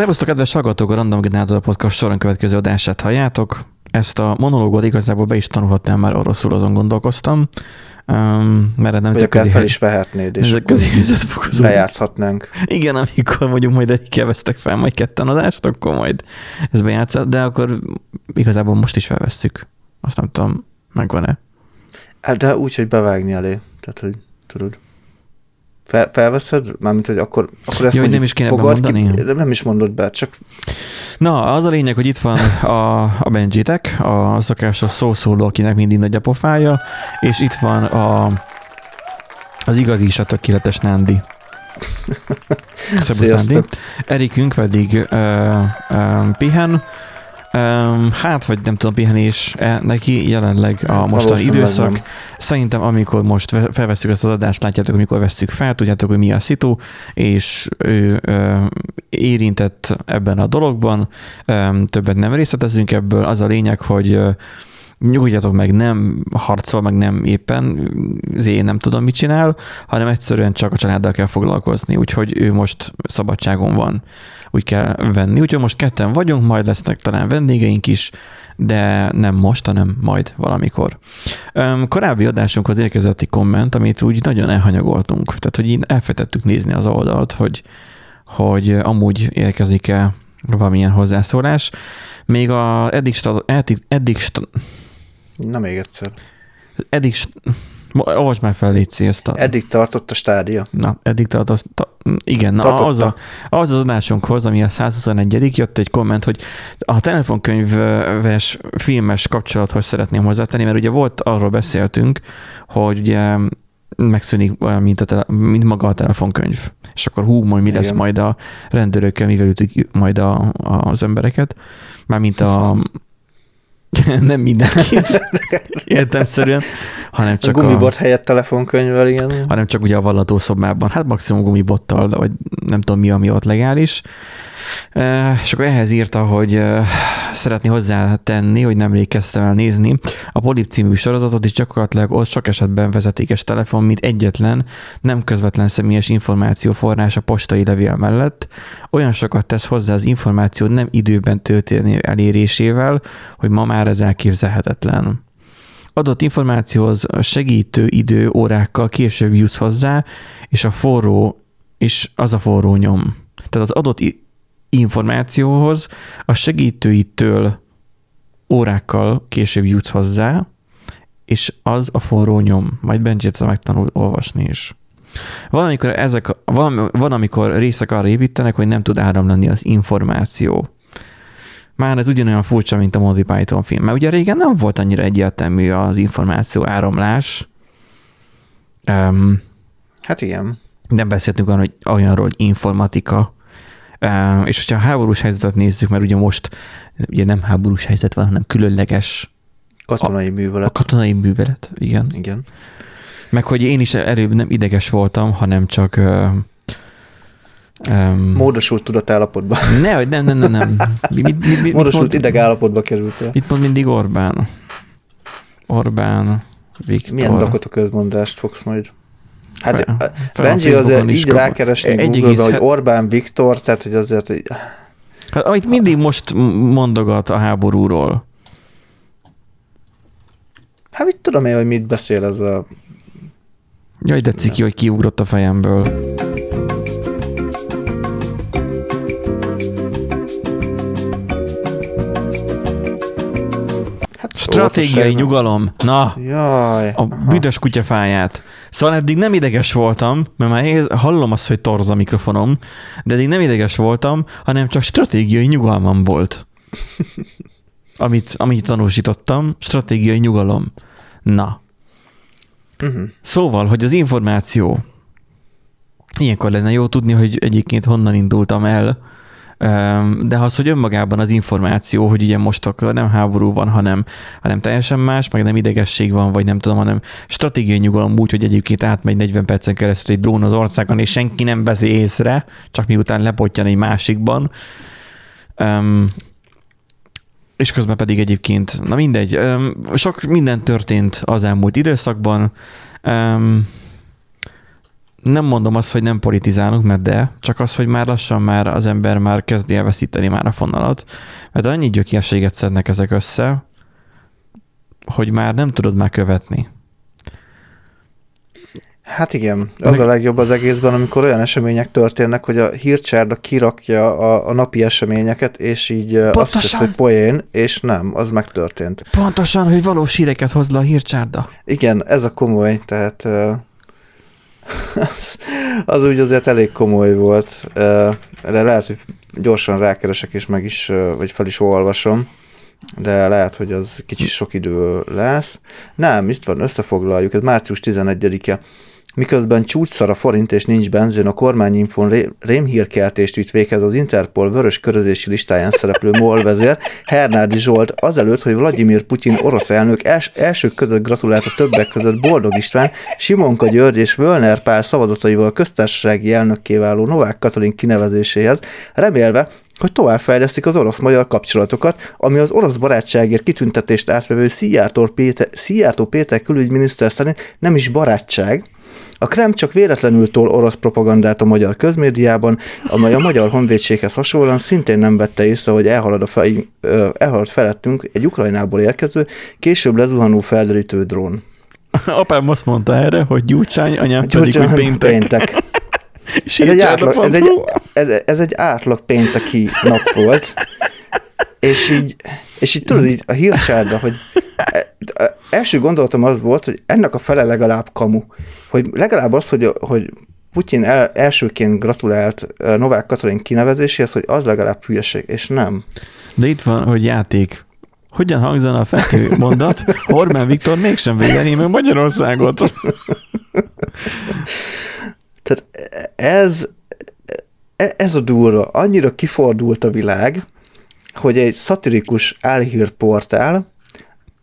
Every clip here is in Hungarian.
Szervusztok, kedves hallgatók, a Random Generator Podcast soron következő adását halljátok. Ezt a monológot igazából be is tanulhatnám, már oroszul azon gondolkoztam. Um, mert nemzetközi fel is vehetnéd, és lejátszhatnánk. Igen, amikor mondjuk majd elkeveztek fel majd ketten adást, akkor majd ez bejátszhat, de akkor igazából most is felvesszük. Azt nem tudom, megvan-e. Hát de úgy, hogy bevágni elé. Tehát, hogy tudod. Fel, felveszed? Mármint, hogy akkor, akkor ezt Jó, nem is kéne bemondani? Ki, nem is mondod be, csak... Na, az a lényeg, hogy itt van a, a Benjitek, a szokásos szószóló, akinek mindig nagy a pofája, és itt van a, az igazi is a tökéletes Nándi. Szerbusz Nándi. Erikünk pedig uh, uh, pihen, Um, hát, vagy nem tudom, pihenés -e neki jelenleg a mostani időszak. Nem. Szerintem, amikor most felveszünk ezt az adást, látjátok, amikor veszük fel, tudjátok, hogy mi a szitu, és ő ö, érintett ebben a dologban. Um, többet nem részletezünk ebből. Az a lényeg, hogy nyugodjatok meg, nem harcol, meg nem éppen én nem tudom, mit csinál, hanem egyszerűen csak a családdal kell foglalkozni, úgyhogy ő most szabadságon van úgy kell venni. Úgyhogy most ketten vagyunk, majd lesznek talán vendégeink is, de nem most, hanem majd valamikor. Korábbi adásunkhoz érkezett egy komment, amit úgy nagyon elhanyagoltunk. Tehát, hogy így elfejtettük nézni az oldalt, hogy, hogy amúgy érkezik-e valamilyen hozzászólás. Még a eddig, eddig, eddig Na még egyszer. Eddig Olvasd már fel, Léci, ezt a... Eddig tartott a stádia. Na, eddig tartott, ta, igen, na, az, a, az az adásunkhoz, ami a 121 jött egy komment, hogy a telefonkönyves filmes kapcsolathoz szeretném hozzátenni, mert ugye volt, arról beszéltünk, hogy ugye megszűnik olyan, mint, a tele, mint maga a telefonkönyv. És akkor hú, majd mi Igen. lesz majd a rendőrökkel, mivel ütik majd a, az embereket. Mármint a, nem mindenkit. Értemszerűen, hanem csak a gumibot a, helyett telefonkönyvvel, igen. Hanem csak ugye a vallatószobában, hát maximum gumibottal, de vagy nem tudom mi, ami ott legális. És akkor ehhez írta, hogy szeretné hozzátenni, hogy nemrég kezdtem el nézni a Polip című sorozatot, és gyakorlatilag ott sok esetben vezetékes telefon, mint egyetlen, nem közvetlen személyes információforrás a postai levél mellett. Olyan sokat tesz hozzá az információ nem időben történő elérésével, hogy ma már ez elképzelhetetlen adott információhoz segítő idő órákkal később jutsz hozzá, és a forró, és az a forró nyom. Tehát az adott információhoz a segítőitől órákkal később jutsz hozzá, és az a forró nyom. Majd Benji megtanul olvasni is. Van, amikor, ezek, van, van, amikor részek arra építenek, hogy nem tud áramlani az információ. Már ez ugyanolyan furcsa, mint a Monty Python film. Mert ugye régen nem volt annyira egyértelmű az információ áramlás. Um, hát igen. Nem beszéltünk arra, hogy olyanról, hogy informatika, és hogyha a háborús helyzetet nézzük, mert ugye most ugye nem háborús helyzet van, hanem különleges katonai a, művelet. A katonai művelet, igen. Igen. Meg hogy én is előbb nem ideges voltam, hanem csak Um, Módosult tudatállapotba. Ne, hogy nem, nem, nem, nem. Mi, mi, mi, mi, Módosult ideg állapotba kerültél. Itt mond mindig Orbán. Orbán, Viktor. Milyen lakott a közmondást fogsz majd? Hát fel, Benji azért így rákeresni egy Google-be, hogy Orbán Viktor, tehát hogy azért... Hát, amit mindig most mondogat a háborúról. Hát mit tudom én, hogy mit beszél ez a... Jaj, de ciki, hogy kiugrott a fejemből. Stratégiai nyugalom. Na, Jaj, a büdös kutyafáját. Szóval eddig nem ideges voltam, mert már hallom azt, hogy torz a mikrofonom, de eddig nem ideges voltam, hanem csak stratégiai nyugalmam volt. Amit, amit tanúsítottam, stratégiai nyugalom. Na. Uh-huh. Szóval, hogy az információ, ilyenkor lenne jó tudni, hogy egyébként honnan indultam el, de az, hogy önmagában az információ, hogy ugye most nem háború van, hanem, hanem teljesen más, meg nem idegesség van, vagy nem tudom, hanem stratégiai nyugalom úgy, hogy egyébként átmegy 40 percen keresztül egy drón az országon, és senki nem veszi észre, csak miután lepottyan egy másikban. És közben pedig egyébként, na mindegy, um, sok minden történt az elmúlt időszakban. Nem mondom azt, hogy nem politizálunk, mert de, csak az, hogy már lassan már az ember már kezdi elveszíteni már a fonalat, mert annyi gyökiességet szednek ezek össze, hogy már nem tudod már követni. Hát igen, az Meg... a legjobb az egészben, amikor olyan események történnek, hogy a hírcsárda kirakja a, a napi eseményeket, és így Pontosan. azt hisz, hogy poén, és nem, az megtörtént. Pontosan, hogy valós híreket hoz le a hírcsárda. Igen, ez a komoly, tehát az, az úgy azért elég komoly volt. De lehet, hogy gyorsan rákeresek, és meg is, vagy fel is olvasom de lehet, hogy az kicsit sok idő lesz. Nem, itt van, összefoglaljuk, ez március 11-e. Miközben csúcsszar a forint és nincs benzin, a kormányinfon rémhírkeltést vitt véghez az Interpol vörös körözési listáján szereplő MOL vezér, Hernádi Zsolt azelőtt, hogy Vladimir Putyin orosz elnök els, elsők között gratulált a többek között Boldog István, Simonka György és Völner Pál szavazataival a köztársasági elnökké váló Novák Katalin kinevezéséhez, remélve, hogy továbbfejlesztik az orosz-magyar kapcsolatokat, ami az orosz barátságért kitüntetést átvevő Szijjártó Péter, Szijjártó Péter külügyminiszter szerint nem is barátság, a Krem csak véletlenül tol orosz propagandát a magyar közmédiában, amely a magyar honvédséghez hasonlóan szintén nem vette észre, hogy elhalad, a fel, elhalad felettünk egy Ukrajnából érkező, később lezuhanó felderítő drón. Apám azt mondta erre, hogy gyúcsány, anyám pedig, hogy péntek. péntek. ez, egy átlag, ez, egy, ez, ez egy átlag pénteki nap volt, és így, és így tudod, így a hírsárda, hogy első gondolatom az volt, hogy ennek a fele legalább kamu. Hogy legalább az, hogy, hogy Putyin el, elsőként gratulált Novák Katalin kinevezéséhez, hogy az legalább hülyeség, és nem. De itt van, hogy játék. Hogyan hangzana a fető mondat? Orbán Viktor mégsem védeni meg Magyarországot. Tehát ez, ez a durva. Annyira kifordult a világ, hogy egy szatirikus álhírportál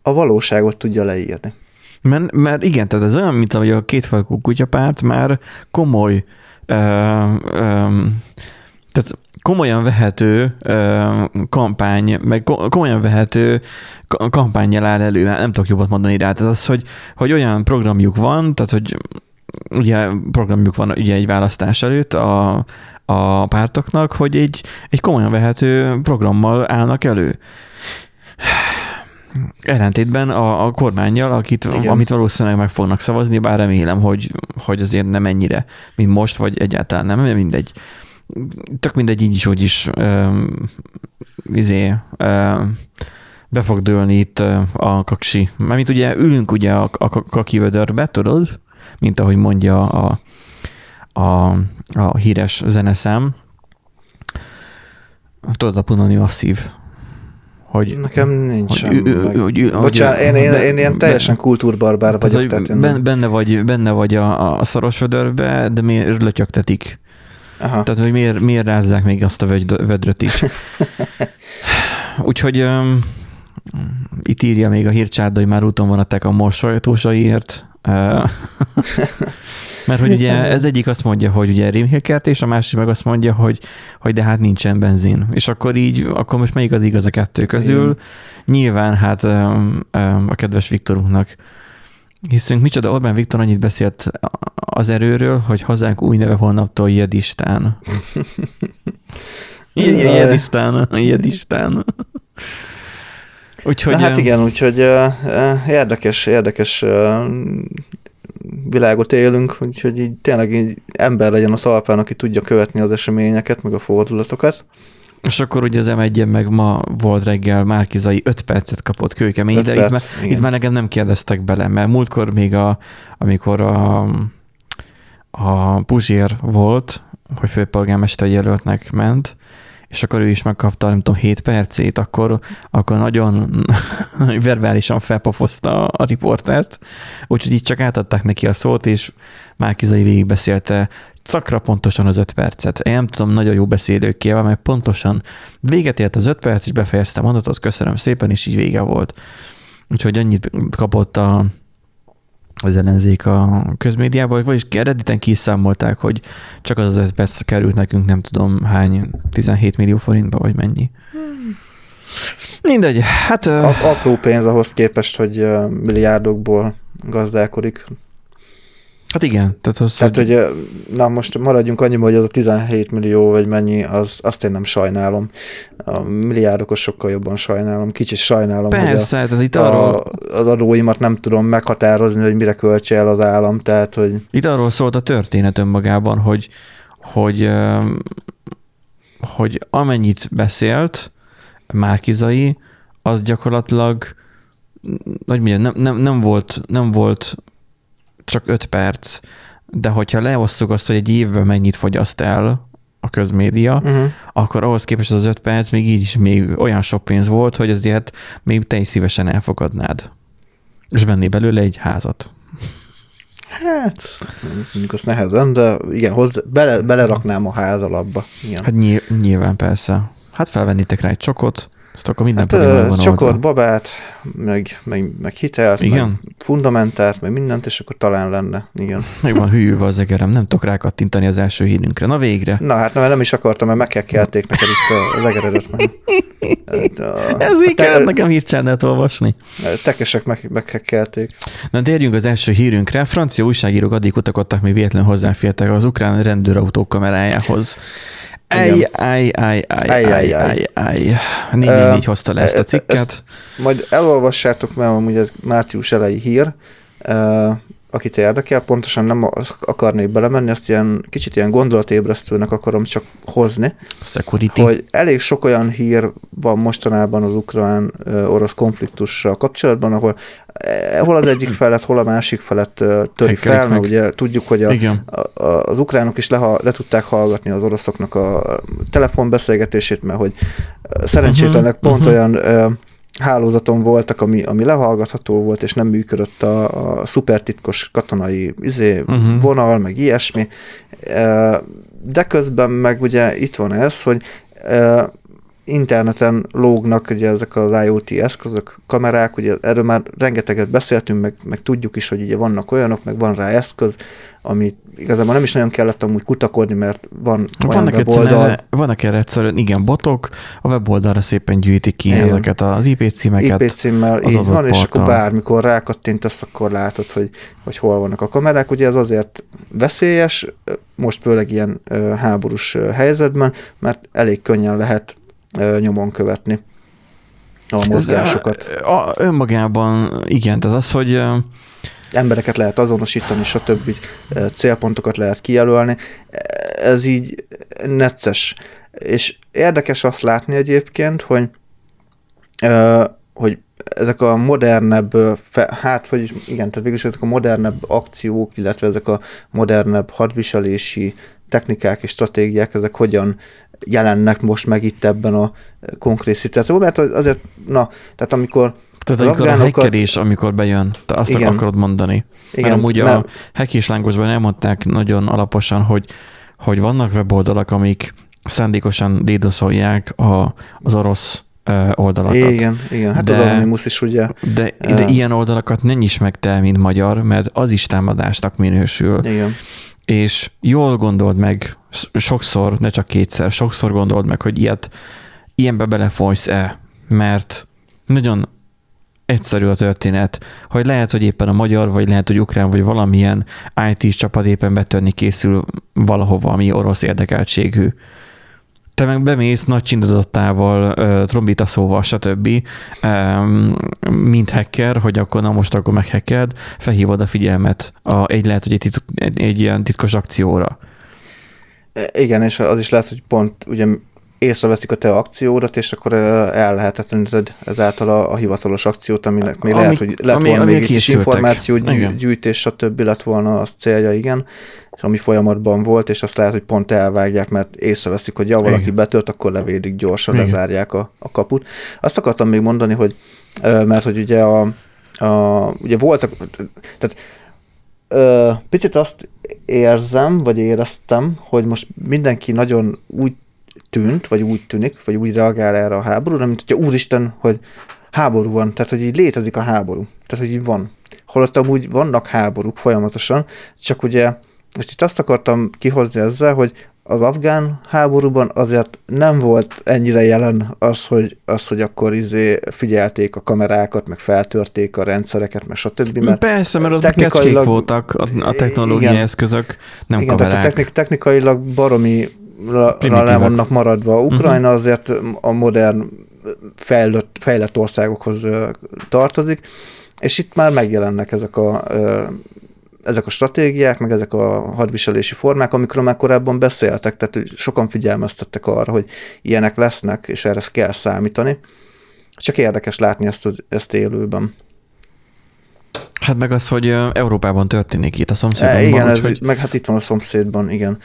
a valóságot tudja leírni. Mert, mert igen, tehát ez olyan, mint ahogy a kétfajkú kutyapárt már komoly ö, ö, tehát komolyan vehető ö, kampány, meg komolyan vehető kampányjal áll elő, nem tudok jobbat mondani rá. Tehát az, hogy, hogy olyan programjuk van, tehát hogy ugye programjuk van ugye egy választás előtt a, a pártoknak, hogy egy, egy komolyan vehető programmal állnak elő. Ellentétben a, a kormányjal, akit, amit valószínűleg meg fognak szavazni, bár remélem, hogy, hogy azért nem ennyire, mint most, vagy egyáltalán nem, mindegy. Tök mindegy, így is, hogy is um, izé, um, be fog dőlni itt a kaksi. Mert ugye ülünk ugye a, a kaki vödörbe, tudod? Mint ahogy mondja a, a, a híres zeneszám. Tudod, a punani masszív hogy... Nekem nincs hogy, hogy, hogy, Bocsánat, én, én, én ilyen teljesen kultúrbarbár vagyok. Tehát, tehát benne, vagy, benne vagy a, a szaros vödörbe, de miért lötyögtetik? Aha. Tehát, hogy miért, miért rázzák még azt a vödröt is. Úgyhogy um, itt írja még a hírcsárda, hogy már úton van a tek a mosolytósaiért. Mert hogy ugye ez egyik azt mondja, hogy ugye rémhilkert, és a másik meg azt mondja, hogy, hogy de hát nincsen benzin. És akkor így, akkor most melyik az igaz a kettő közül? Igen. Nyilván hát a kedves Viktorunknak hiszünk, micsoda Orbán Viktor annyit beszélt az erőről, hogy hazánk új neve holnaptól Jedistán. Jedistán, Jedistán. Úgyhogy, Na hát igen, úgyhogy érdekes, érdekes világot élünk, úgyhogy így tényleg így ember legyen a talpán, aki tudja követni az eseményeket, meg a fordulatokat. És akkor ugye az m meg ma volt reggel Márkizai 5 percet kapott kőkemény, de perc, itt, már, itt már nekem nem kérdeztek bele, mert múltkor még a, amikor a, a Puzsér volt, hogy főpolgármester jelöltnek ment, és akkor ő is megkapta, nem tudom, 7 percét, akkor, akkor nagyon verbálisan felpofozta a riportert, úgyhogy így csak átadták neki a szót, és Márkizai végig beszélte szakra pontosan az 5 percet. Én nem tudom, nagyon jó beszélőkével, mert pontosan véget ért az 5 perc, és befejezte a mondatot, köszönöm szépen, és így vége volt. Úgyhogy annyit kapott a, az ellenzék a közmédiában, vagyis eredetileg kiszámolták, hogy csak az az perc került nekünk nem tudom hány, 17 millió forintba, vagy mennyi. Mindegy, hát... A, apró pénz ahhoz képest, hogy milliárdokból gazdálkodik. Hát igen. Tehát, az, Tehát, hogy na most maradjunk annyiba, hogy az a 17 millió, vagy mennyi, az, azt én nem sajnálom. A milliárdokat sokkal jobban sajnálom. Kicsit sajnálom, Persze, hogy tehát itt a, arról, a, az adóimat nem tudom meghatározni, hogy mire költse el az állam. Tehát, hogy Itt arról szólt a történet önmagában, hogy, hogy, hogy amennyit beszélt Márkizai, az gyakorlatilag hogy mondjam, nem, nem, nem, volt, nem volt csak öt perc, de hogyha leosszuk azt, hogy egy évben mennyit fogyaszt el a közmédia, uh-huh. akkor ahhoz képest az öt perc még így is még olyan sok pénz volt, hogy ezért még te is szívesen elfogadnád. És venni belőle egy házat. hát, mondjuk azt nehezen, de igen, hozzá, bele, beleraknám a ház alapba. Igen. Hát nyilv- nyilván persze. Hát felvennétek rá egy csokot, azt akkor minden Hát, pedig meg van csokor, babát, meg, meg, meg hitelt, Igen? meg fundamentárt, meg mindent, és akkor talán lenne. Igen. Meg van hűlve az egerem, nem tudok rákattintani az első hírünkre. Na végre. Na hát nem, nem is akartam, mert meghekkelték neked itt az egeredet. Meg. Hát, a- Ez így kellett nekem hírcsánát olvasni. Tekesek meg, meghekkelték. Na térjünk az első hírünkre. Francia újságírók addig kutakodtak, még véletlenül hozzáfértek az ukrán rendőrautó kamerájához. Ej, ej, ej, ej, Ej, ej, ej, ej. ej, ej. Négy, Ö, négy, négy hozta le ezt a cikket. ezt- Majd elolvassátok, mert amúgy ez március elejé hír, akit érdekel, pontosan nem akarnék belemenni, ezt ilyen kicsit ilyen gondolatébresztőnek akarom csak hozni, Security. hogy elég sok olyan hír van mostanában az ukrán-orosz konfliktussal kapcsolatban, ahol eh, hol az egyik felet, hol a másik felet ö, töri Hekkelik fel, mert ugye tudjuk, hogy a, Igen. a, az ukránok is leha, le tudták hallgatni az oroszoknak a telefonbeszélgetését, mert hogy szerencsétlenek Mhm, pont mhm. olyan hálózaton voltak, ami, ami lehallgatható volt, és nem működött a, a szupertitkos katonai izé, Mhm. vonal, meg ilyesmi. De közben meg ugye itt van ez, hogy interneten lógnak ugye ezek az IoT eszközök, kamerák, ugye erről már rengeteget beszéltünk, meg, meg tudjuk is, hogy ugye vannak olyanok, meg van rá eszköz, ami igazából nem is nagyon kellett amúgy kutakodni, mert van olyan Vannak, weboldal, egyszerűen, vannak erre egyszerűen, igen, botok, a weboldalra szépen gyűjtik ki Igen. ezeket az IP címeket. IP címmel, az így van, és akkor bármikor rákattintasz, akkor látod, hogy, hogy hol vannak a kamerák. Ugye ez azért veszélyes, most főleg ilyen háborús helyzetben, mert elég könnyen lehet nyomon követni a mozgásokat. Ez, a, a, önmagában igen, tehát az, hogy Embereket lehet azonosítani, stb. célpontokat lehet kijelölni. Ez így necces. És érdekes azt látni egyébként, hogy hogy ezek a modernebb, hát, hogy igen, tehát végülis ezek a modernebb akciók, illetve ezek a modernebb hadviselési technikák és stratégiák, ezek hogyan jelennek most meg itt ebben a konkrét szituációban, mert azért, na, tehát amikor tehát amikor a hackerés, amikor bejön, te azt Igen. akarod mondani. Igen, Mert amúgy mert- a hackéslangosban elmondták nagyon alaposan, hogy, hogy vannak weboldalak, amik szándékosan dédoszolják a, az orosz oldalakat. igen, igen, hát De- az Anonymous is ugye, De, de Ö. ilyen oldalakat ne nyis meg te, mint magyar, mert az is támadásnak minősül. igen, És jól gondold meg, sokszor, ne csak kétszer, sokszor gondold meg, hogy ilyet, ilyenbe belefolysz-e, mert nagyon egyszerű a történet, hogy lehet, hogy éppen a magyar, vagy lehet, hogy ukrán, vagy valamilyen IT csapat éppen betörni készül valahova, ami orosz érdekeltségű. Te meg bemész nagy csindadottával, trombitaszóval, stb., em, mint hacker, hogy akkor na most akkor meghackeld, felhívod a figyelmet a, egy lehet, hogy egy, titk, egy, egy ilyen titkos akcióra. E, igen, és az is lehet, hogy pont ugye észreveszik a te akciódat, és akkor el lehetetleníted ezáltal a, a hivatalos akciót, aminek még Ami- lehet, hogy lett ami- volna ami még egy kis készültek. információ gyű, Igen. gyűjtés, stb. lett volna az célja, igen, és ami folyamatban volt, és azt lehet, hogy pont elvágják, mert észreveszik, hogy ja, valaki Igen. betört, akkor levédik gyorsan, Igen. lezárják a, a kaput. Azt akartam még mondani, hogy mert hogy ugye a, a ugye voltak, tehát ö, picit azt érzem, vagy éreztem, hogy most mindenki nagyon úgy tűnt, vagy úgy tűnik, vagy úgy reagál erre a háborúra, mint hogyha úristen, hogy háború van, tehát hogy így létezik a háború, tehát hogy így van. Holott amúgy vannak háborúk folyamatosan, csak ugye most itt azt akartam kihozni ezzel, hogy az afgán háborúban azért nem volt ennyire jelen az, hogy, az, hogy akkor izé figyelték a kamerákat, meg feltörték a rendszereket, meg stb. Mert Persze, mert ott technikailag voltak a, a technológiai igen, eszközök, nem igen, kamerák. Tehát technik, technikailag baromi le vannak maradva. Ukrajna uh-huh. azért a modern fejlett, fejlett országokhoz tartozik, és itt már megjelennek ezek a ezek a stratégiák, meg ezek a hadviselési formák, amikről már korábban beszéltek, tehát sokan figyelmeztettek arra, hogy ilyenek lesznek, és erre kell számítani. Csak érdekes látni ezt, az, ezt élőben. Hát meg az, hogy Európában történik itt a szomszédban. E, igen, ez, hogy... meg hát itt van a szomszédban, igen.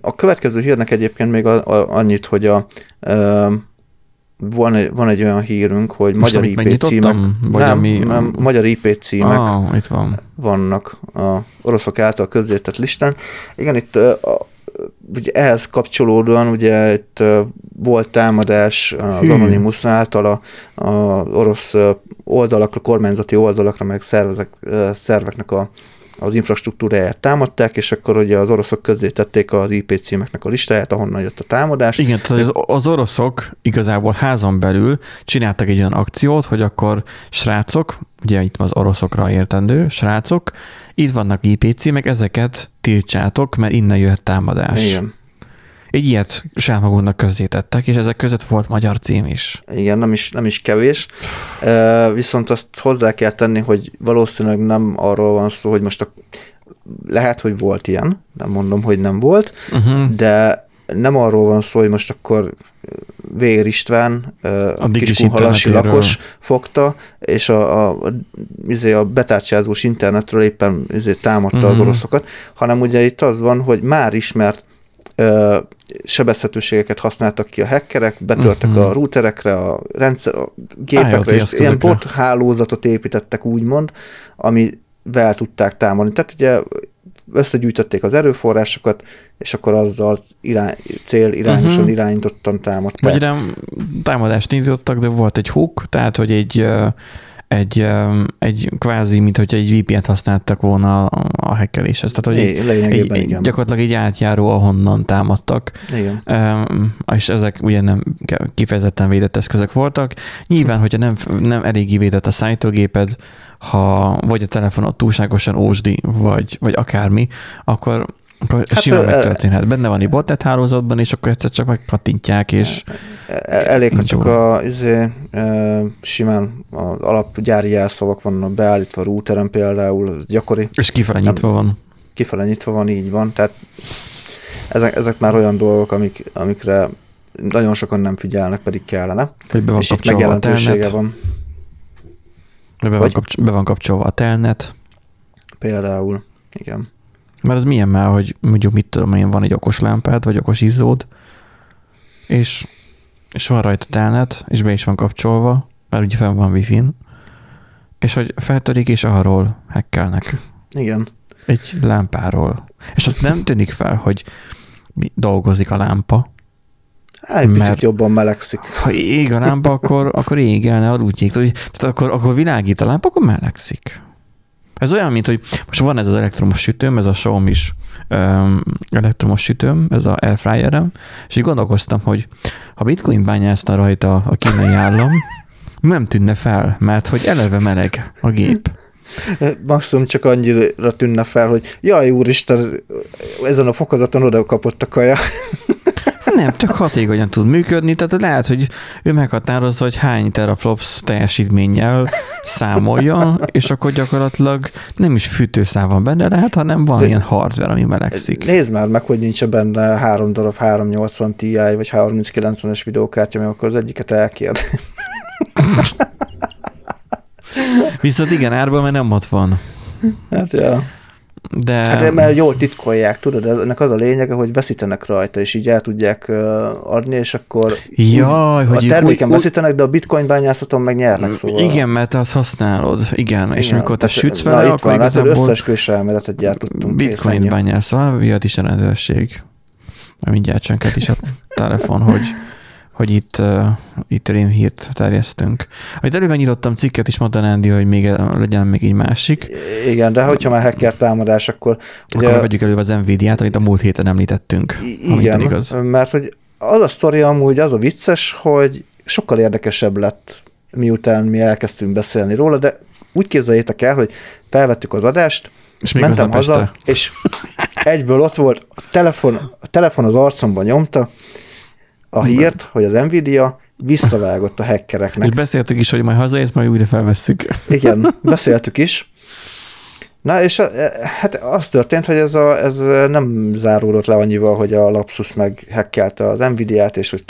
A következő hírnek egyébként még a, a, annyit, hogy a, a van egy, van egy olyan hírünk, hogy Most magyar IP címek, vagy nem, ami... nem, magyar IP címek ah, itt van. vannak a oroszok által közzétett listán. Igen, itt a, ugye ehhez kapcsolódóan ugye itt volt támadás az. Anonymous által a, a orosz oldalakra, kormányzati oldalakra, meg szervezek, szerveknek a az infrastruktúráját támadták, és akkor ugye az oroszok közé tették az IP címeknek a listáját, ahonnan jött a támadás. Igen, tehát az, az oroszok igazából házon belül csináltak egy olyan akciót, hogy akkor srácok, ugye itt az oroszokra értendő, srácok, itt vannak IP címek, ezeket tiltsátok, mert innen jöhet támadás. Igen. Egy ilyet saját magunknak közzétettek, és ezek között volt magyar cím is. Igen, nem is, nem is kevés. Viszont azt hozzá kell tenni, hogy valószínűleg nem arról van szó, hogy most a, lehet, hogy volt ilyen, nem mondom, hogy nem volt, uh-huh. de nem arról van szó, hogy most akkor Vér István, a kiskunhalasi lakos fogta, és a, a, izé a betárcsázós internetről éppen izé támadta uh-huh. az oroszokat, hanem ugye itt az van, hogy már ismert sebezhetőségeket használtak ki a hackerek, betörtek uh-huh. a routerekre, a rendszer, a gépekre, és ilyen bot hálózatot építettek úgymond, amivel tudták támadni. Tehát ugye összegyűjtötték az erőforrásokat, és akkor azzal irány, cél irányosan uh-huh. irányítottan támadták. Vagy nem támadást indítottak, de volt egy hook, tehát hogy egy egy, egy kvázi, mint hogy egy VPN-t használtak volna a, a hackeléshez. Tehát, hogy egy, egy, egy, gyakorlatilag egy átjáró, ahonnan támadtak. Igen. És ezek ugye nem kifejezetten védett eszközök voltak. Nyilván, hogyha nem, nem eléggé védett a szállítógéped, ha vagy a telefonot túlságosan ósdi, vagy, vagy akármi, akkor akkor hát simán megtörténhet. Benne van egy botnet hálózatban, és akkor egyszer csak megkattintják, és... Elég, ha csak a, izé, simán az alapgyári jelszavak vannak beállítva a routeren például, gyakori. És kifele nyitva van. Kifele nyitva van, így van. Tehát ezek, ezek már olyan dolgok, amik, amikre nagyon sokan nem figyelnek, pedig kellene. Hogy be van és itt megjelentősége van. Be van, kapcs- be van kapcsolva a telnet. Például, igen. Mert az milyen már, hogy mondjuk mit tudom én, van egy okos lámpád, vagy okos izzód, és, és van rajta telnet, és be is van kapcsolva, mert ugye fenn van wifi és hogy feltörik, és arról hekkelnek. Igen. Egy lámpáról. És ott nem tűnik fel, hogy dolgozik a lámpa. Hát, egy picit jobban melegszik. Ha ég a lámpa, akkor, akkor égelne a rútjék. Tehát akkor, akkor világít a lámpa, akkor melegszik. Ez olyan, mint hogy most van ez az elektromos sütőm, ez a xiaomi is elektromos sütőm, ez a airfryerem, és így gondolkoztam, hogy ha bitcoin bányázta rajta a kínai állam, nem tűnne fel, mert hogy eleve meleg a gép. Maximum csak annyira tűnne fel, hogy jaj, úristen, ezen a fokozaton oda kapott a kaja. Nem, tök hatékonyan tud működni, tehát lehet, hogy ő meghatározza, hogy hány teraflops teljesítménnyel számoljon, és akkor gyakorlatilag nem is fűtőszám van benne lehet, hanem van ilyen hardware, ami melegszik. Nézd már meg, hogy nincs benne három darab 380 Ti vagy 3090-es videókártya, mert akkor az egyiket elkérd. Viszont igen, árban mert nem ott van. Hát ja. De... Hát mert jól titkolják, tudod, ennek az a lényege, hogy veszítenek rajta, és így el tudják adni, és akkor Jaj, hogy a terméken veszítenek, de a bitcoin bányászaton meg nyernek, szóval. Igen, mert te azt használod, igen, igen és mikor te sütsz vele, na, akkor van, hát igazából... Összes elméletet gyártottunk. Bitcoin bányászol, vihat is a rendőrség. Mindjárt csönket is a telefon, hogy hogy itt, uh, itt rémhírt terjesztünk. Amit előbb nyitottam cikket is, mondta Andy, hogy még legyen még egy másik. Igen, de hogyha már hacker támadás, akkor... Ugye, akkor vegyük elő az Nvidia-t, amit a múlt héten említettünk. Igen, igaz. mert hogy az a sztori amúgy az a vicces, hogy sokkal érdekesebb lett, miután mi elkezdtünk beszélni róla, de úgy képzeljétek el, hogy felvettük az adást, és mentem haza, és egyből ott volt, a telefon, a telefon az arcomban nyomta a hírt, hogy az Nvidia visszavágott a hackereknek. És beszéltük is, hogy majd hazaérsz, majd újra felvesszük. Igen, beszéltük is. Na, és hát az történt, hogy ez, a, ez nem zárulott le annyival, hogy a Lapsus meg hackelte az Nvidia-t, és hogy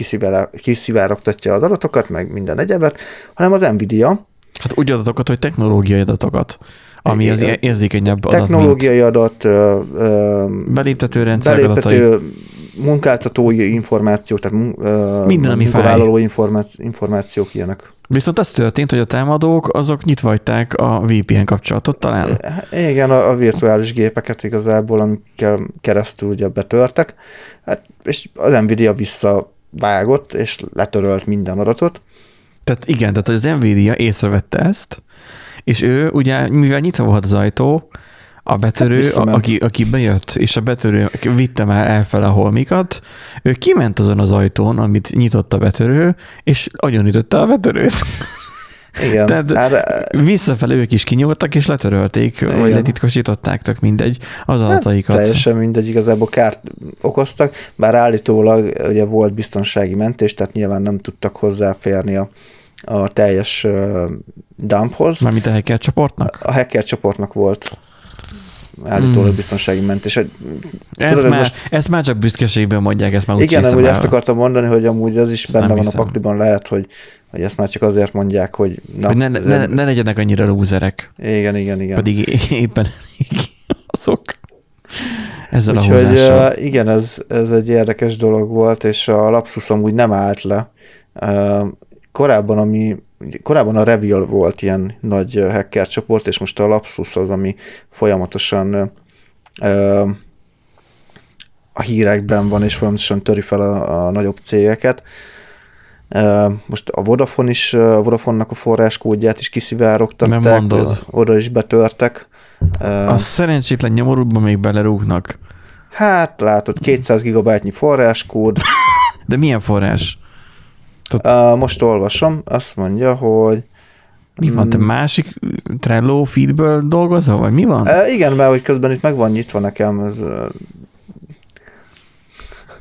kiszivárogtatja az adatokat, meg minden egyebet, hanem az Nvidia. Hát úgy adatokat, hogy technológiai adatokat ami az érzékenyebb adat, Technológiai adat, ö, beléptető rendszer beléptető adatai. Munkáltatói információk, tehát ö, minden, ami munkavállaló információk, információk ilyenek. Viszont az történt, hogy a támadók azok nyitva hagyták a VPN kapcsolatot talán. Igen, a, a virtuális gépeket igazából, amikkel keresztül ugye betörtek, hát, és az Nvidia visszavágott, és letörölt minden adatot. Tehát igen, tehát az Nvidia észrevette ezt, és ő ugye, mivel nyitva volt az ajtó, a betörő, a, aki, aki bejött, és a betörő vitte már elfele a holmikat, ő kiment azon az ajtón, amit nyitott a betörő, és agyonütötte a betörőt. Igen. Tehát hát, visszafelé ők is kinyúltak, és letörölték, igen. vagy letitkosították, tök mindegy az adataikat. Hát, teljesen mindegy, igazából kárt okoztak, bár állítólag ugye volt biztonsági mentés, tehát nyilván nem tudtak hozzáférni a a teljes dumphoz. Mármint a hacker csoportnak? A hacker csoportnak volt állítólag hmm. biztonsági mentés. Ez, Tudod, már, most... ezt már csak büszkeségben mondják, ezt már úgy Igen, amúgy ezt akartam mondani, hogy amúgy ez is ezt benne van hiszem. a pakliban, lehet, hogy, hogy ezt már csak azért mondják, hogy... Na, hogy ne, ne, ne, ne legyenek annyira lúzerek. Igen, igen, igen. Pedig éppen azok. Ezzel Úgyhogy, a uh, igen, ez, ez egy érdekes dolog volt, és a Lapsus amúgy nem állt le. Korábban, ami, korábban a Reveal volt ilyen nagy hacker csoport, és most a Lapsus az, ami folyamatosan ö, a hírekben van, és folyamatosan töri fel a, a nagyobb cégeket. Most a Vodafone is, a Vodafone-nak a forráskódját is kiszivárogtatták. Nem mondod. Oda is betörtek. A szerencsétlen nyomorútban még belerúgnak. Hát látod, 200 gigabájtnyi forráskód. De milyen forrás? Uh, most olvasom, azt mondja, hogy mi van, te mm. másik Trello feedből dolgozol, vagy mi van? Uh, igen, mert hogy közben itt meg van nyitva nekem, ez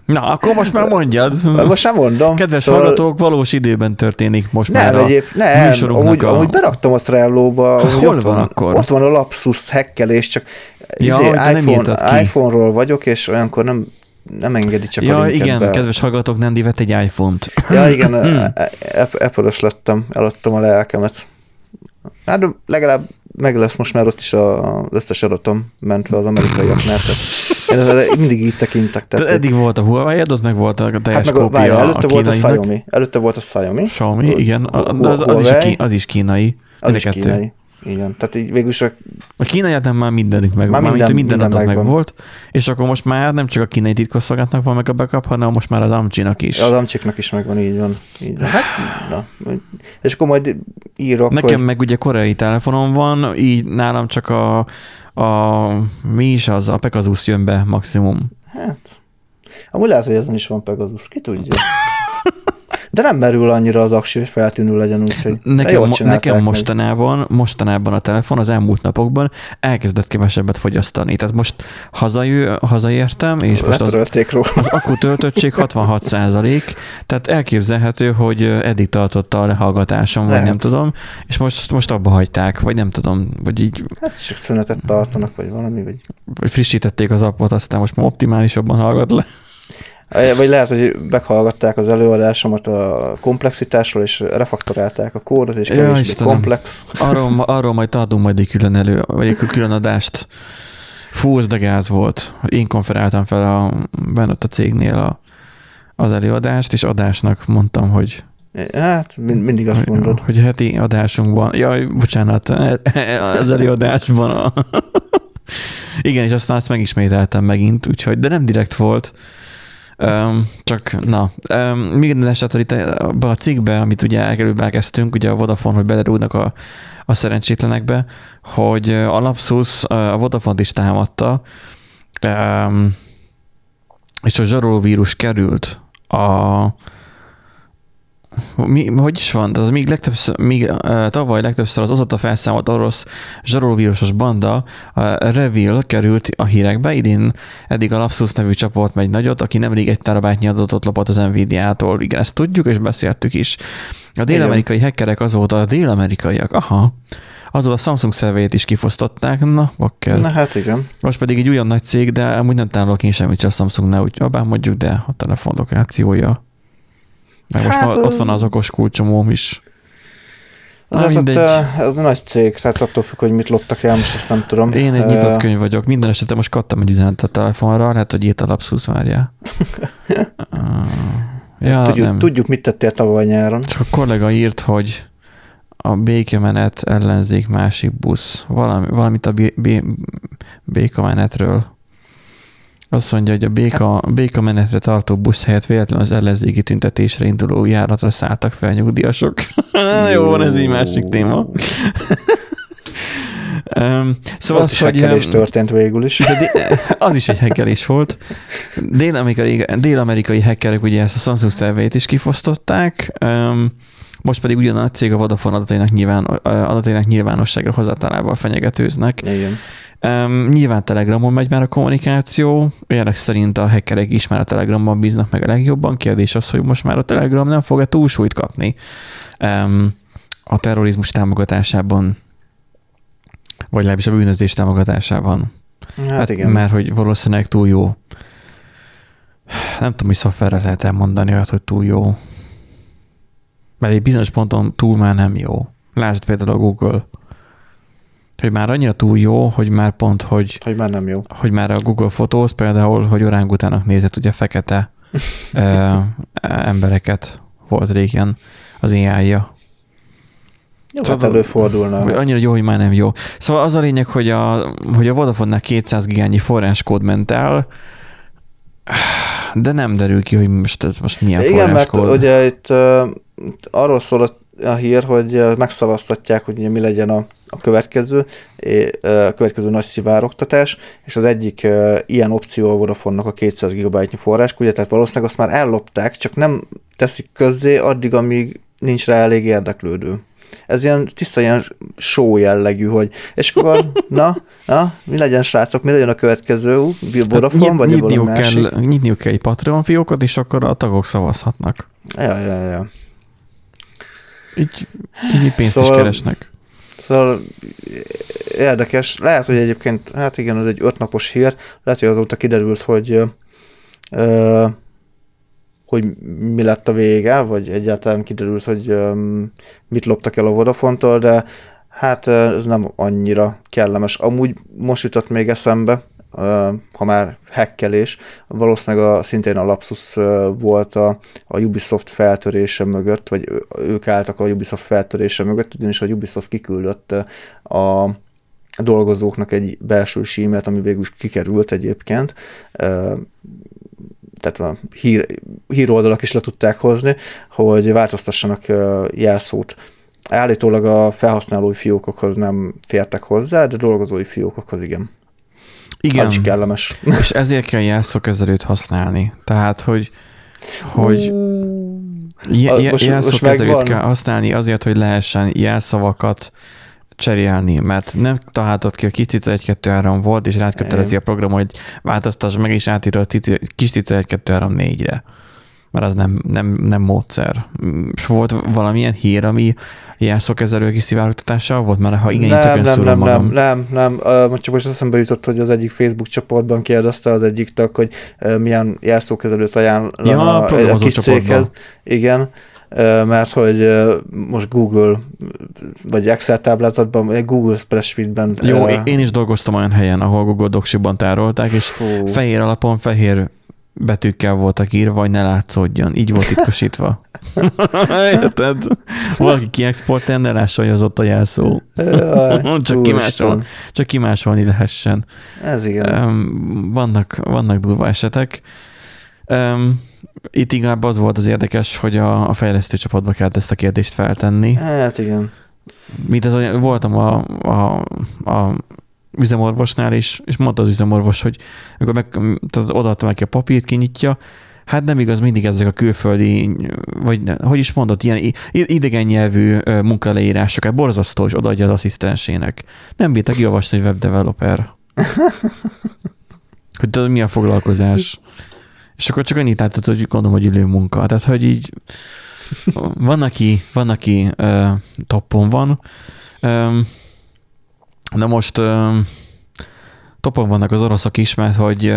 Na, akkor most már mondjad. Most sem mondom. Kedves szóval... hallgatók, valós időben történik most nem, már egyéb, a nem, amúgy, a... amúgy beraktam a Trello-ba. Hol van akkor? Ott van a lapsus hekkelés, csak ja, izé, iPhone, iPhone-ról vagyok, és olyankor nem nem engedi csak ja, a igen, be. kedves hallgatók, nem vett egy iPhone-t. Ja, igen, hmm. Apple-os lettem, eladtam a lelkemet. Hát legalább meg lesz most már ott is az összes adatom mentve az amerikaiaknál. Én ezzel mindig így tekintek. Tehát eddig volt a Huawei, ott meg volt a teljes hát meg kópia várja, előtte a volt a Xiaomi. Előtte volt a Xiaomi. Xiaomi, igen. De az, az, is, az is kínai. Az is kínai. Igen, tehát így végül a... A kínai nem már mindenük meg, már minden, minden, minden adat meg volt, és akkor most már nem csak a kínai titkosszolgálatnak van meg a backup, hanem most már az Amcsinak is. Az Amcsiknak is megvan, így van. Így van. Hát, na, és akkor majd írok, Nekem hogy... meg ugye koreai telefonom van, így nálam csak a, a mi is az, a Pegasus jön be maximum. Hát, amúgy lehet, hogy ezen is van Pegasus, ki tudja. De nem merül annyira az aksi, hogy feltűnő legyen, úgyhogy nekem, nekem mostanában, mostanában a telefon az elmúlt napokban elkezdett kevesebbet fogyasztani. Tehát most hazajö, hazaértem, és most az, az akku töltöttség 66 százalék, tehát elképzelhető, hogy eddig tartotta a lehallgatásom, Lehet. vagy nem tudom, és most, most abba hagyták, vagy nem tudom, vagy így... Hát csak szünetet tartanak, vagy valami, vagy... Vagy frissítették az appot, aztán most már optimálisabban hallgat le. Vagy lehet, hogy meghallgatták az előadásomat a komplexitásról, és refaktorálták a kódot, és ja, komplex. Arról, arról majd adunk majd egy külön elő, vagy egy külön adást. Fú, de gáz volt. Én konferáltam fel a, bennett a cégnél a, az előadást, és adásnak mondtam, hogy Hát, mindig azt mondod. Hogy heti adásunkban, jaj, bocsánat, az előadásban a... Igen, és aztán azt megismételtem megint, úgyhogy, de nem direkt volt, Um, csak, na, um, minden esetre itt abban a cikkben, amit ugye előbb elkezdtünk, ugye a Vodafone, hogy belerúdnak a, a szerencsétlenekbe, hogy a Lapsus a Vodafone-t is támadta, um, és a zsarolóvírus került a, mi, hogy is van? Az még, legtöbbször, még uh, tavaly legtöbbször az azóta felszámolt orosz zsarolóvírusos banda uh, Revil került a hírekbe, idén eddig a Lapsus nevű csoport megy nagyot, aki nemrég egy terabájtnyi adatot lopott az Nvidia-tól. Igen, ezt tudjuk, és beszéltük is. A dél-amerikai hackerek azóta, a dél-amerikaiak, aha, azóta a Samsung szerveit is kifosztották, na, bakker. Na hát igen. Most pedig egy olyan nagy cég, de amúgy nem távolok én semmit csak a Samsungnál, úgy abban mondjuk, de a telefon lokációja meg most hát, ott van az okos kulcsomóm is. Na, hát mindegy. Ott, ez nagy cég, tehát attól függ, hogy mit loptak el, most ezt nem tudom. Én egy nyitott könyv vagyok. Minden esetre most kaptam egy üzenetet a telefonra, lehet, hogy írt a lapszusz várjál. ja, tudjuk, nem. tudjuk, mit tettél tavaly nyáron. Csak a kollega írt, hogy a békemenet ellenzék másik busz. Valami, valamit a bé, bé, békamenetről. Azt mondja, hogy a béka, béka menetre tartó busz helyett véletlenül az ellenzéki tüntetésre induló járatra szálltak fel nyugdíjasok. Jó, van, ez így másik téma. Um, szóval az, hogy... Hekkelés történt végül is. De az is egy hekkelés volt. Dél-amerikai, dél-amerikai hackerek ugye ezt a Samsung szerveit is kifosztották, um, most pedig ugyan a cég a Vodafone adatainak, nyilván, adatainak nyilvánosságra hozatalával fenyegetőznek. Igen. Um, nyilván Telegramon megy már a kommunikáció, olyanok szerint a hackerek is már a Telegramban bíznak meg a legjobban. Kérdés az, hogy most már a Telegram nem fog-e túlsúlyt kapni um, a terrorizmus támogatásában, vagy legalábbis a bűnözés támogatásában. Hát, hát igen. Mert hogy valószínűleg túl jó. Nem tudom, hogy szoftverre lehet elmondani olyat, hogy túl jó. Mert egy bizonyos ponton túl már nem jó. Lásd például a Google hogy már annyira túl jó, hogy már pont, hogy... Hogy már nem jó. Hogy már a Google Photos például, hogy orángutának nézett ugye fekete ö, embereket volt régen az AI-ja. Jó, szóval, hát előfordulna. Annyira jó, hogy már nem jó. Szóval az a lényeg, hogy a, hogy a Vodafone-nál 200 gigányi forráskód ment el, de nem derül ki, hogy most ez most milyen Igen, forráskód. mert ugye itt uh, arról szól a, a hír, hogy megszavaztatják, hogy mi legyen a a következő, a következő nagy szivároktatás, és az egyik ilyen opció a Vodafone-nak a 200 GB-nyi forrás, ugye, tehát valószínűleg azt már ellopták, csak nem teszik közzé addig, amíg nincs rá elég érdeklődő. Ez ilyen tiszta ilyen show jellegű, hogy és akkor, na, na, mi legyen srácok, mi legyen a következő Vodafone, hát, vagy nyitniuk kell, nyitniuk kell egy Patreon fiókot, és akkor a tagok szavazhatnak. Ja, ja, ja. Így, így pénzt szóval, is keresnek. Szóval érdekes. Lehet, hogy egyébként, hát igen, ez egy ötnapos hír. Lehet, hogy azóta kiderült, hogy ö, hogy mi lett a vége, vagy egyáltalán kiderült, hogy mit loptak el a Vodafone-tól, de hát ez nem annyira kellemes. Amúgy most jutott még eszembe, ha már hackelés, valószínűleg a, szintén a Lapsus volt a, a Ubisoft feltörése mögött, vagy ők álltak a Ubisoft feltörése mögött, ugyanis a Ubisoft kiküldött a dolgozóknak egy belső símet, ami végül is kikerült egyébként, tehát a hír, híroldalak is le tudták hozni, hogy változtassanak jelszót állítólag a felhasználói fiókokhoz nem fértek hozzá, de dolgozói fiókokhoz igen. Igen. Az is kellemes. És ezért kell jelszókezelőt használni. Tehát, hogy, hogy jelszókezelőt kell használni azért, hogy lehessen jelszavakat cserélni, mert nem találtad ki a kis cica 1 2 3 volt, és rád kötelezi a program, hogy változtass meg, és átírja a kis cica 1 2 3 4-re mert az nem, nem, nem módszer. És volt valamilyen hír, ami jelszókezelő kiszivárogtatással volt, mert ha igen, nem, nem, nem, magam. nem, nem, nem, uh, csak most eszembe jutott, hogy az egyik Facebook csoportban kérdezte az egyik tag, hogy uh, milyen jelszókezelőt ajánlana ja, a, a kis céghez. Igen, mert hogy most Google, vagy Excel táblázatban, Google Spreadsheetben. Jó, én is dolgoztam olyan helyen, ahol Google Docsiban tárolták, és Fú. fehér alapon fehér betűkkel voltak írva, hogy ne látszódjon. Így volt titkosítva. Érted? Valaki kiexportál, ne lássa, hogy az ott a jelszó. csak, kimásol, csak kimásolni lehessen. Ez igen. Vannak, vannak durva esetek. Um, itt inkább az volt az érdekes, hogy a, a fejlesztő csapatba kellett ezt a kérdést feltenni. Hát igen. Mint az, voltam a, a, a üzemorvosnál, és, és mondta az üzemorvos, hogy amikor meg, tehát odaadta neki a papírt, kinyitja, hát nem igaz, mindig ezek a külföldi, vagy hogy is mondott, ilyen idegen nyelvű munkaleírások, hát borzasztó, és odaadja az asszisztensének. Nem bírta kiolvasni, hogy webdeveloper. hogy tudod, mi a foglalkozás. És akkor csak annyit látott, hogy gondolom, hogy ülő munka. Tehát, hogy így van, aki, van, aki uh, toppon van, um, de most um, topon vannak az oroszok is, mert hogy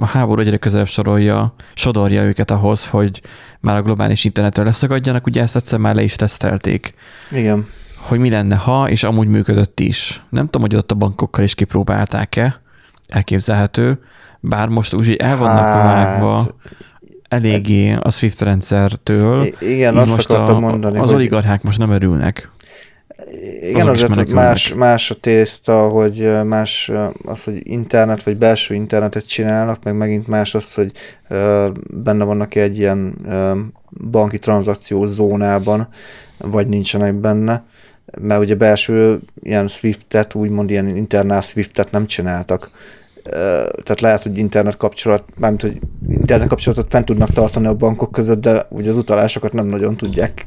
a háború egyre közelebb sorolja, sodorja őket ahhoz, hogy már a globális internetről leszakadjanak, ugye ezt egyszer már le is tesztelték. Igen. Hogy mi lenne, ha, és amúgy működött is. Nem tudom, hogy ott a bankokkal is kipróbálták-e, elképzelhető, bár most úgy el vannak hát, vágva eléggé a SWIFT rendszertől. Igen, azt most akartam a, mondani. Az hogy... oligarchák most nem örülnek. Igen, azért hogy más, más a tészta, hogy más az, hogy internet vagy belső internetet csinálnak, meg megint más az, hogy benne vannak egy ilyen banki tranzakció zónában, vagy nincsenek benne, mert ugye belső ilyen Swift-et, úgymond ilyen internál Swift-et nem csináltak. Tehát lehet, hogy internet kapcsolat, mármint, hogy internet kapcsolatot fent tudnak tartani a bankok között, de ugye az utalásokat nem nagyon tudják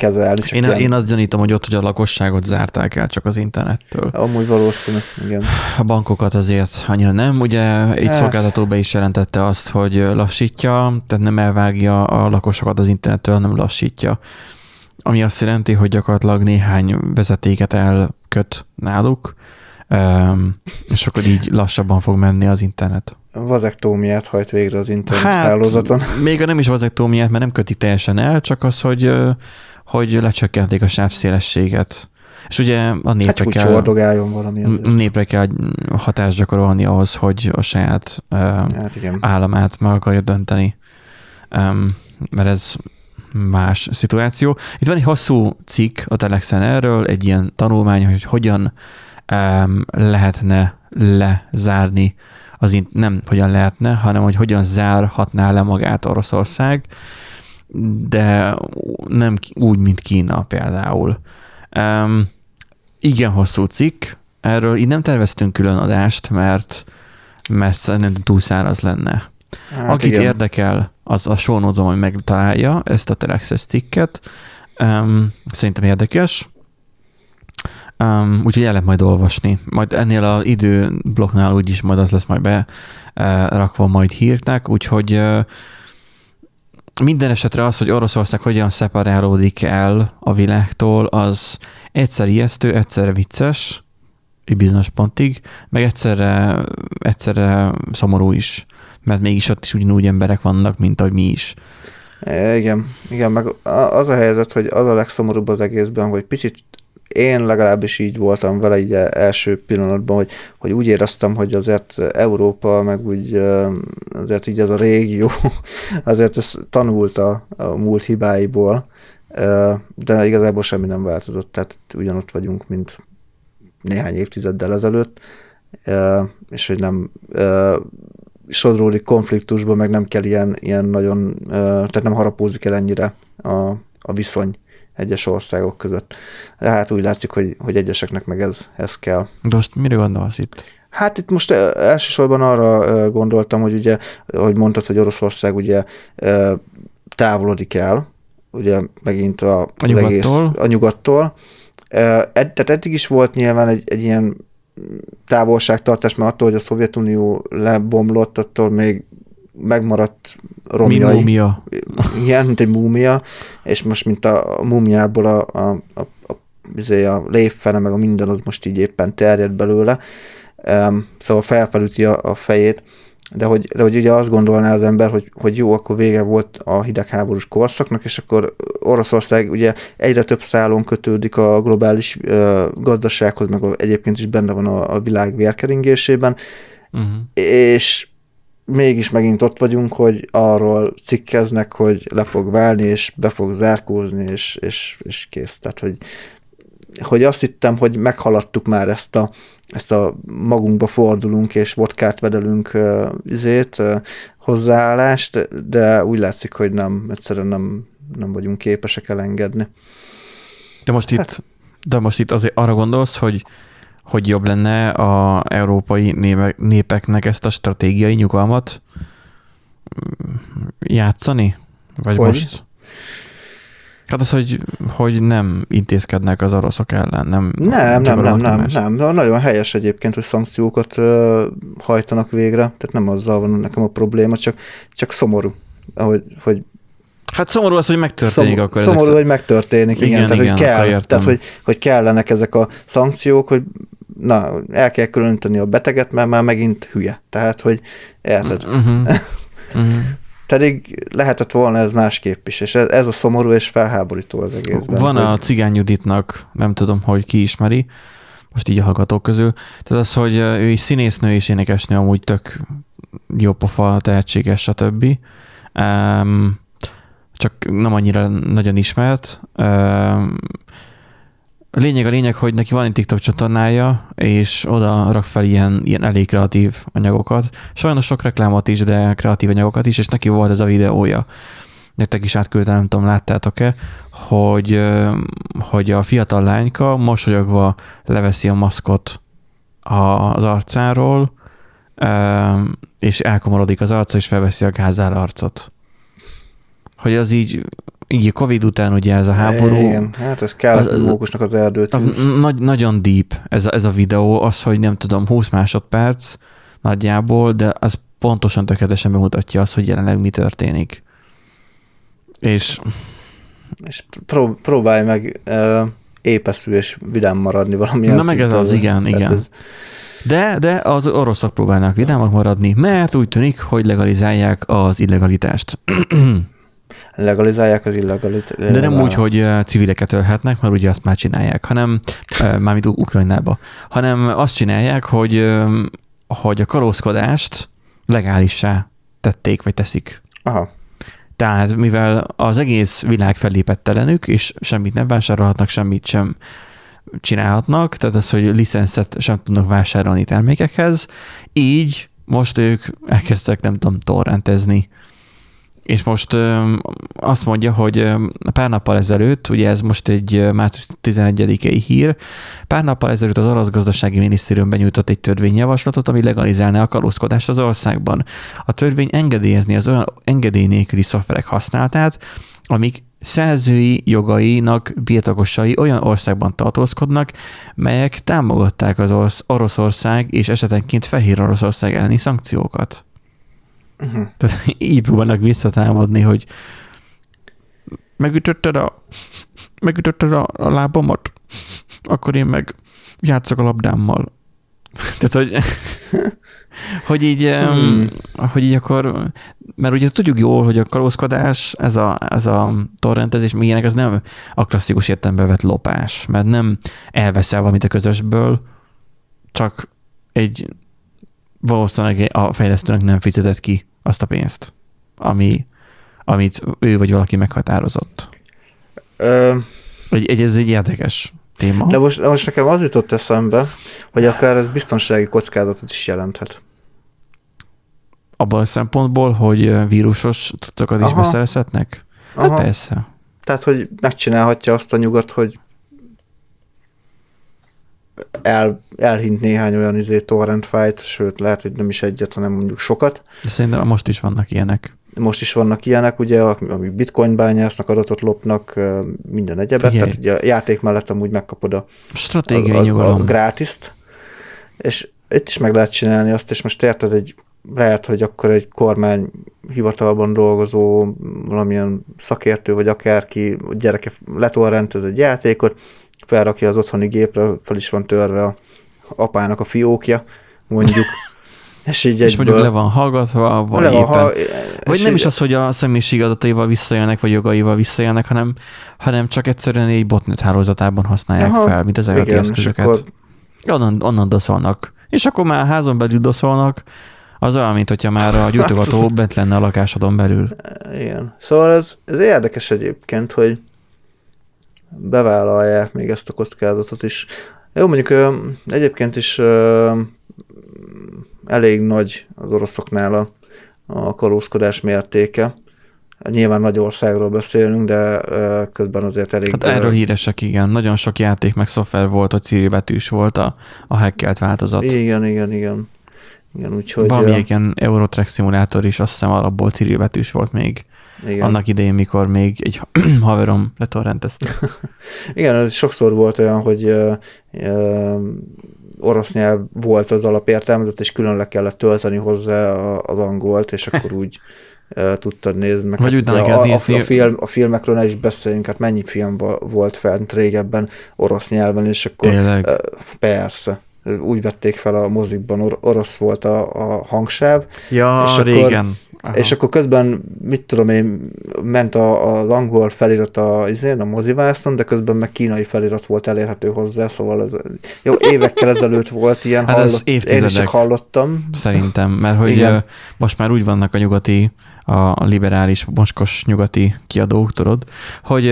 kezelni. Én, ilyen... én azt gyanítom, hogy ott, hogy a lakosságot zárták el csak az internettől. Amúgy valószínű, igen. A bankokat azért annyira nem. Ugye egy hát. szolgáltató be is jelentette azt, hogy lassítja, tehát nem elvágja a lakosokat az internettől, hanem lassítja. Ami azt jelenti, hogy gyakorlatilag néhány vezetéket elköt náluk, és akkor így lassabban fog menni az internet. Vazektómiát hajt végre az internet hát, hálózaton. Még a nem is vazektómiát, mert nem köti teljesen el, csak az, hogy hogy lecsökkentik a sávszélességet. És ugye a népre hát, kell, valami népre kell hatást gyakorolni ahhoz, hogy a saját hát igen. államát meg akarja dönteni. Um, mert ez más szituáció. Itt van egy hosszú cikk a Telexen erről, egy ilyen tanulmány, hogy hogyan um, lehetne lezárni az nem hogyan lehetne, hanem hogy hogyan zárhatná le magát Oroszország de nem úgy, mint Kína például. Um, igen hosszú cikk, erről így nem terveztünk külön adást, mert, mert szerintem túlszáraz lenne. Hát Akit igen. érdekel, az a sónozom, hogy megtalálja ezt a Telexes cikket. Um, szerintem érdekes. Um, úgyhogy el lehet majd olvasni. Majd ennél az időblokknál úgyis majd az lesz majd be uh, rakva majd hírnek, úgyhogy uh, minden esetre az, hogy Oroszország hogyan szeparálódik el a világtól, az egyszer ijesztő, egyszerre vicces, egy bizonyos pontig, meg egyszerre, egyszerre szomorú is, mert mégis ott is ugyanúgy emberek vannak, mint ahogy mi is. É, igen, igen, meg az a helyzet, hogy az a legszomorúbb az egészben, hogy picit én legalábbis így voltam vele így első pillanatban, hogy, hogy úgy éreztem, hogy azért Európa, meg úgy azért így ez a régió, azért ez tanult a, a múlt hibáiból, de igazából semmi nem változott, tehát ugyanott vagyunk, mint néhány évtizeddel ezelőtt, és hogy nem sodródik konfliktusba, meg nem kell ilyen, ilyen nagyon, tehát nem harapózik el ennyire a, a viszony egyes országok között. De hát úgy látszik, hogy, hogy egyeseknek meg ez, ez kell. De most mire gondolsz itt? Hát itt most elsősorban arra gondoltam, hogy ugye, hogy mondtad, hogy Oroszország ugye távolodik el, ugye megint a, a nyugattól. Egész, a nyugattól. Ed, tehát eddig is volt nyilván egy, egy ilyen távolságtartás, mert attól, hogy a Szovjetunió lebomlott, attól még megmaradt romjai. Múmia. Igen, mint egy múmia, és most mint a, a múmiából a, a, a, a, izé, a lépfene, meg a minden az most így éppen terjed belőle, um, szóval felfelüti a, a fejét, de hogy, de hogy ugye azt gondolná az ember, hogy, hogy jó, akkor vége volt a hidegháborús korszaknak, és akkor Oroszország ugye egyre több szálon kötődik a globális uh, gazdasághoz, meg egyébként is benne van a, a világ vérkeringésében, uh-huh. és mégis megint ott vagyunk, hogy arról cikkeznek, hogy le fog válni, és be fog zárkózni, és, és, és kész. Tehát, hogy hogy azt hittem, hogy meghaladtuk már ezt a, ezt a magunkba fordulunk és vodkát vedelünk uh, izét, uh, hozzáállást, de úgy látszik, hogy nem, egyszerűen nem, nem vagyunk képesek elengedni. De most hát. itt, de most itt azért arra gondolsz, hogy hogy jobb lenne a európai népeknek ezt a stratégiai nyugalmat játszani? Vagy hogy? most? Hát az, hogy, hogy nem intézkednek az oroszok ellen, nem? Nem, nem, nem, nem, nem, nem. Nagyon helyes egyébként, hogy szankciókat uh, hajtanak végre, tehát nem azzal van nekem a probléma, csak, csak szomorú, ahogy, hogy Hát szomorú az, hogy megtörténik Szom, akkor. Szomorú, hogy megtörténik, igen. igen tehát, igen, hogy kell, tehát hogy, hogy kellenek ezek a szankciók, hogy na, el kell különíteni a beteget, mert már megint hülye. Tehát, hogy érted? Uh-huh. uh-huh. Pedig lehetett volna ez másképp is, és ez, ez a szomorú és felháborító az egészben. Van hogy... a Cigány Juditnak, nem tudom, hogy ki ismeri, most így a hallgatók közül, tehát az, hogy ő is színésznő és énekesnő, amúgy tök jó pofa, tehetséges, stb. Um, csak nem annyira nagyon ismert. Um, lényeg a lényeg, hogy neki van egy TikTok csatornája, és oda rak fel ilyen, ilyen elég kreatív anyagokat. Sajnos sok reklámot is, de kreatív anyagokat is, és neki volt ez a videója. Nektek is átküldtem, nem tudom, láttátok-e, hogy, hogy a fiatal lányka mosolyogva leveszi a maszkot az arcáról, és elkomorodik az arca, és felveszi a gázál arcot. Hogy az így így Covid után ugye ez a háború. Igen, hát ez kell az, mókusnak az erdőt. Az nagy, nagyon deep ez a, ez a videó, az, hogy nem tudom, 20 másodperc nagyjából, de az pontosan tökéletesen bemutatja azt, hogy jelenleg mi történik. És... És pró- próbálj meg uh, épeszű és vidám maradni valamilyen Na meg ez az, igen, igen. Ez... De, de az oroszok próbálnak vidámak maradni, mert úgy tűnik, hogy legalizálják az illegalitást. legalizálják az illegalitást. De nem úgy, hogy civileket ölhetnek, mert ugye azt már csinálják, hanem, mármint Ukrajnába, hanem azt csinálják, hogy, hogy a kalózkodást legálissá tették, vagy teszik. Aha. Tehát mivel az egész világ fellépett ellenük, és semmit nem vásárolhatnak, semmit sem csinálhatnak, tehát az, hogy licenszet sem tudnak vásárolni termékekhez, így most ők elkezdtek, nem tudom, torrentezni és most azt mondja, hogy pár nappal ezelőtt, ugye ez most egy március 11-i hír, pár nappal ezelőtt az orosz gazdasági minisztérium benyújtott egy törvényjavaslatot, ami legalizálná a kalózkodást az országban. A törvény engedélyezni az olyan engedély nélküli szoftverek használatát, amik szerzői jogainak birtokosai olyan országban tartózkodnak, melyek támogatták az orosz, Oroszország és esetenként Fehér Oroszország elleni szankciókat. Uh-huh. Tehát így próbálnak visszatámadni, hogy megütötted a, megütötted a, a lábamat, akkor én meg játszok a labdámmal. Tehát, hogy, hogy így, hmm. hogy így akkor, mert ugye tudjuk jól, hogy a kalózkodás, ez a, ez a torrentezés, még ilyenek, ez nem a klasszikus értelemben vett lopás, mert nem elveszel valamit a közösből, csak egy valószínűleg a fejlesztőnek nem fizetett ki azt a pénzt, ami, amit ő vagy valaki meghatározott. Ö... Egy, ez egy érdekes téma. De most, de most nekem az jutott eszembe, hogy akár ez biztonsági kockázatot is jelenthet. Abban a szempontból, hogy vírusos cuccokat is beszerezhetnek? Hát Aha. persze. Tehát, hogy megcsinálhatja azt a nyugat, hogy el, elhint néhány olyan izé torrent fájt, sőt, lehet, hogy nem is egyet, hanem mondjuk sokat. De szerintem most is vannak ilyenek. Most is vannak ilyenek, ugye, amik bitcoin bányásznak, adatot lopnak, minden egyebet, Figyelj. tehát ugye a játék mellett amúgy megkapod a, Stratégiai a, a, a grátiszt, és itt is meg lehet csinálni azt, és most érted, egy, lehet, hogy akkor egy kormány hivatalban dolgozó valamilyen szakértő, vagy akárki gyereke letorrentez egy játékot, felrakja az otthoni gépre, fel is van törve a apának a fiókja, mondjuk. És, így és mondjuk le van hallgatva, vagy, le van éppen, ha, vagy nem is az, hogy a személyiség adataival visszajönnek, vagy jogaival visszajönnek, hanem, hanem csak egyszerűen egy botnet hálózatában használják Aha, fel, mint az elati eszközöket. Akkor... Onnan, onnan doszolnak. És akkor már házon belül doszolnak, az olyan, mint hogyha már a gyújtogató bent lenne a lakásodon belül. Igen. Szóval ez, ez érdekes egyébként, hogy bevállalják még ezt a kockázatot is. Jó, mondjuk egyébként is elég nagy az oroszoknál a, a kalózkodás mértéke. Nyilván nagy országról beszélünk, de közben azért elég... Hát erről híresek, igen. Nagyon sok játék meg szoftver volt, hogy Ciri betűs volt a, a hackelt változat. Igen, igen, igen. igen úgyhogy, Valamelyik ilyen Eurotrack szimulátor is azt hiszem alapból Ciri betűs volt még. Igen. Annak idején, mikor még egy haverom letorrentezte. Igen, sokszor volt olyan, hogy uh, uh, orosz nyelv volt az alapértelmezet, és külön le kellett tölteni hozzá az angolt, és akkor úgy tudtad nézni. Meg Vagy hát, a, nézni. A, film, a filmekről ne is beszéljünk, hát mennyi film volt fent régebben orosz nyelven, és akkor Tényleg? Persze úgy vették fel a mozikban, or- orosz volt a, a hangsáv. Ja, és régen. Aha. És akkor közben, mit tudom én, ment a, az angol felirat a, azért, a mozivászon, de közben meg kínai felirat volt elérhető hozzá, szóval ez, jó, évekkel ezelőtt volt ilyen, hát hallott, én is csak hallottam. Szerintem, mert hogy Igen. most már úgy vannak a nyugati, a liberális, moskos nyugati kiadók, tudod, hogy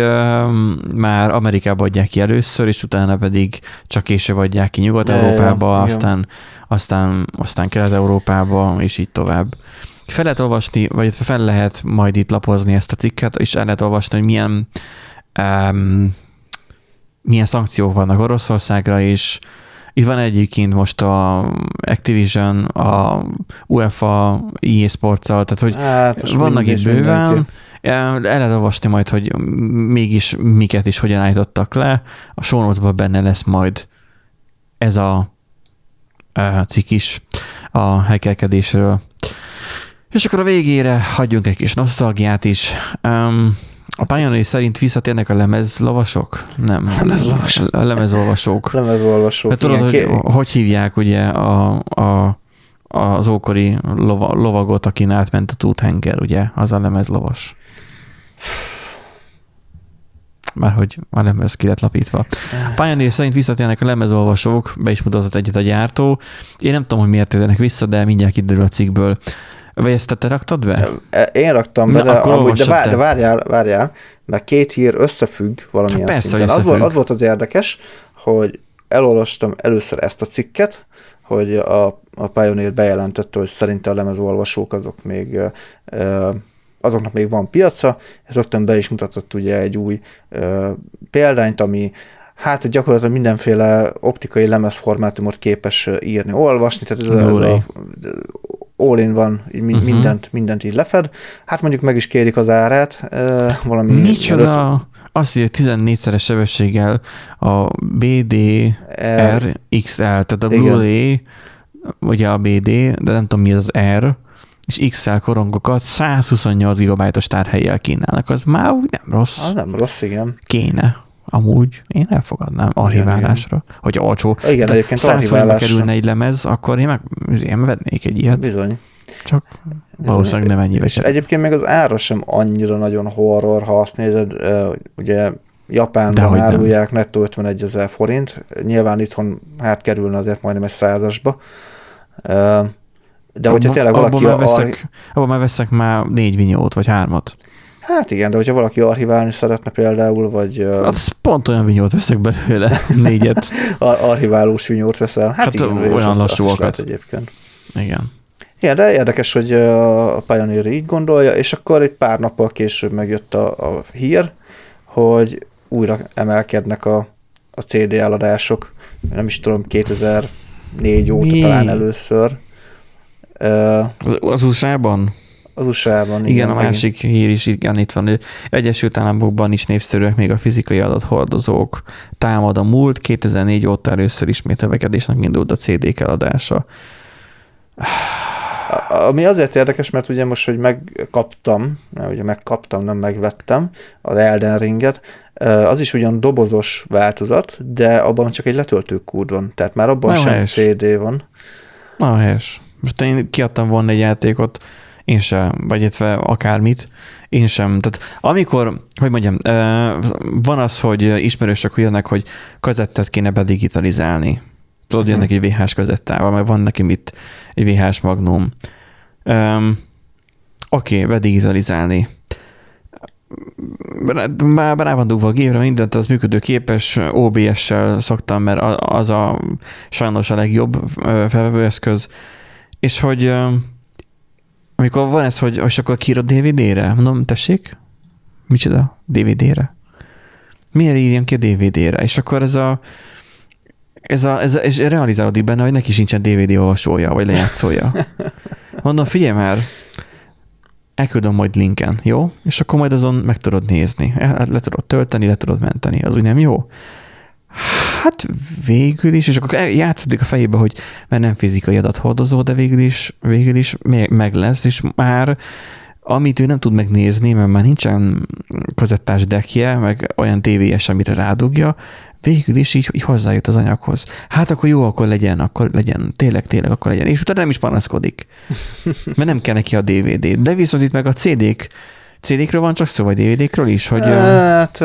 már Amerikába adják ki először, és utána pedig csak később adják ki Nyugat-Európába, aztán, aztán, aztán Kelet-Európába, és így tovább fel lehet olvasni, vagy fel lehet majd itt lapozni ezt a cikket, és el lehet olvasni, hogy milyen, um, milyen szankciók vannak Oroszországra, és itt van egyébként most a Activision, a UEFA, EA sports tehát hogy hát, vannak itt bőven, el lehet olvasni majd, hogy mégis miket is hogyan állítottak le. A show benne lesz majd ez a, a cikk is a hackerkedésről. És akkor a végére hagyjunk egy kis nosztalgiát is. Um, a Pioneer szerint visszatérnek a lemezlovasok? Nem. Lemezlovasok. A lemezolvasók. Lemezolvasók. Hát tudod, hogy hogy hívják ugye a, a, az ókori lova, lovagot, akin átment a túthenger, ugye? Az a lemezlovas. Már hogy a lemez ki lett lapítva. A Pioneer szerint visszatérnek a lemezolvasók, be is mutatott egyet a gyártó. Én nem tudom, hogy miért térnek vissza, de mindjárt kiderül a cikkből. Vagy ezt te raktad be? Én raktam be, de, amúgy, de, vár, de várjál, várjál, mert két hír összefügg valamilyen hát persze, szinten. Az volt, az volt az érdekes, hogy elolvastam először ezt a cikket, hogy a, a Pioneer bejelentette, hogy szerinte a lemezolvasók azok még azoknak még van piaca, és rögtön be is mutatott ugye egy új ö, példányt, ami hát gyakorlatilag mindenféle optikai lemezformátumot képes írni, olvasni, tehát ez, ez a all-in van, uh-huh. mindent, mindent így lefed. Hát mondjuk meg is kérik az árát. Valami Micsoda? Előtt. Azt írja, 14-szeres sebességgel a BDR XL, tehát a Blu-ray, ugye a BD, de nem tudom mi az az R, és XL korongokat 128 GB-os tárhelyjel kínálnak. Az már úgy nem rossz. Az nem rossz, igen. Kéne. Amúgy én elfogadnám archiválásra, igen, hogy olcsó. Igen, Tehát egyébként 100 forintba kerülne egy lemez, akkor én meg én vennék egy ilyet. Bizony. Csak valószínűleg nem ennyivel. És egyébként meg az ára sem annyira nagyon horror, ha azt nézed, ugye Japánban árulják nem. nettó 51 ezer forint, nyilván itthon hát kerülne azért majdnem egy százasba. De hogyha tényleg valaki... Abban már, veszek, abban már veszek már négy vinyót, vagy hármat. Hát igen, de hogyha valaki archiválni szeretne például, vagy... Az pont olyan vinyót veszek belőle, négyet. archiválós vinyót veszel. Hát, hát igen, olyan lassúakat. egyébként. Igen. Igen, de érdekes, hogy a Pioneer így gondolja, és akkor egy pár nappal később megjött a, a hír, hogy újra emelkednek a, a CD eladások. Nem is tudom, 2004 óta Mi? talán először. Az, az USA-ban? Az USA-ban, igen. Igen, a másik hír is igen, itt van. Ő Egyesült Államokban is népszerűek még a fizikai adathordozók. Támad a múlt, 2004 óta először ismét növekedésnek indult a CD-k eladása. Ami azért érdekes, mert ugye most, hogy megkaptam, mert ugye megkaptam, nem megvettem az Elden Ringet, az is ugyan dobozos változat, de abban csak egy letöltőkód van, tehát már abban Nem sem helyes. CD van. Na, helyes. Most én kiadtam volna egy játékot, én sem, vagy illetve akármit, én sem. Tehát amikor, hogy mondjam, van az, hogy ismerősök jönnek, hogy kazettet kéne bedigitalizálni. Tudod, uh-huh. jönnek egy VHS kazettával, mert van neki mit, egy VHS magnum. Um, Oké, okay, bedigitalizálni. már rá van dugva a gépre, mindent, az működőképes, OBS-sel szoktam, mert az a sajnos a legjobb felvevőeszköz, és hogy amikor van ez, hogy és akkor kiírod DVD-re, mondom, tessék, micsoda, DVD-re? Miért írjam ki a DVD-re? És akkor ez a ez, a, ez, a, és realizálódik benne, hogy neki sincsen DVD olvasója, vagy lejátszója. Mondom, figyelj már, elküldöm majd linken, jó? És akkor majd azon meg tudod nézni. Le tudod tölteni, le tudod menteni. Az úgy nem jó? Hát végül is, és akkor játszódik a fejébe, hogy mert nem fizikai adathordozó, de végül is, végül is meg lesz, és már amit ő nem tud megnézni, mert már nincsen kazettás dekje, meg olyan tévéjes, amire rádugja, végül is így, így hozzájut az anyaghoz. Hát akkor jó, akkor legyen, akkor legyen, tényleg, tényleg, akkor legyen. És utána nem is panaszkodik, mert nem kell neki a DVD. De viszont itt meg a CD-k, CD-kről van csak szó, vagy DVD-kről is, hogy... Hát,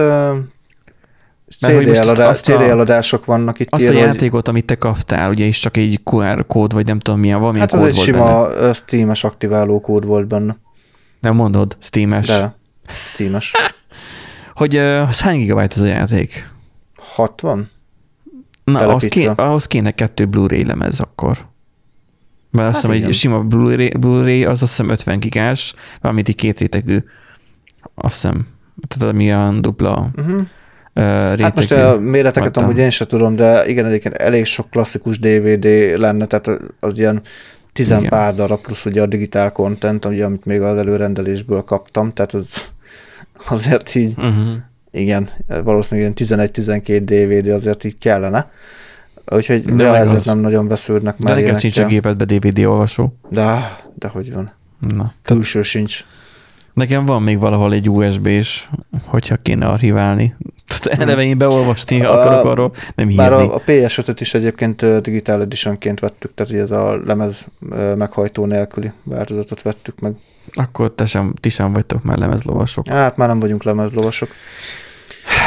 uh, CD, eladás, CD eladások vannak itt. Azt ír, a játékot, amit te kaptál, ugye is csak egy QR kód, vagy nem tudom milyen, valamilyen hát kód egy sima benne. Steam-es aktiváló kód volt benne. Nem mondod, Steam-es. De, Steam-es. hogy uh, hány gigabyte ez a játék? 60? Na, ahhoz, ké, ahhoz kéne kettő Blu-ray lemez akkor. Mert azt hát hiszem, egy sima Blu-ray, Blu-ray az azt hiszem 50 gigás, valamit így két rétegű. Azt hiszem. Tehát milyen dupla uh-huh. Uh, hát most a méreteket amúgy én sem tudom, de igen, egyébként elég sok klasszikus DVD lenne, tehát az ilyen tizen igen. pár darab plusz ugye a digitál content, ugye, amit még az előrendelésből kaptam, tehát az azért így uh-huh igen, valószínűleg 11-12 DVD azért így kellene. Úgyhogy de, de ezért az. nem nagyon beszűrnek már De nekem sincs a gépedbe DVD olvasó. De, de hogy van. Na. Külső sincs. Nekem van még valahol egy USB is, hogyha kéne archiválni. Tehát eleve én beolvasni a, akarok arról, nem hírni. Bár a, a PS5-öt is egyébként Digital Editionként vettük, tehát ez a lemez meghajtó nélküli változatot vettük meg. Akkor te sem, ti sem vagytok már lemezlovasok. Hát már nem vagyunk lemezlovasok.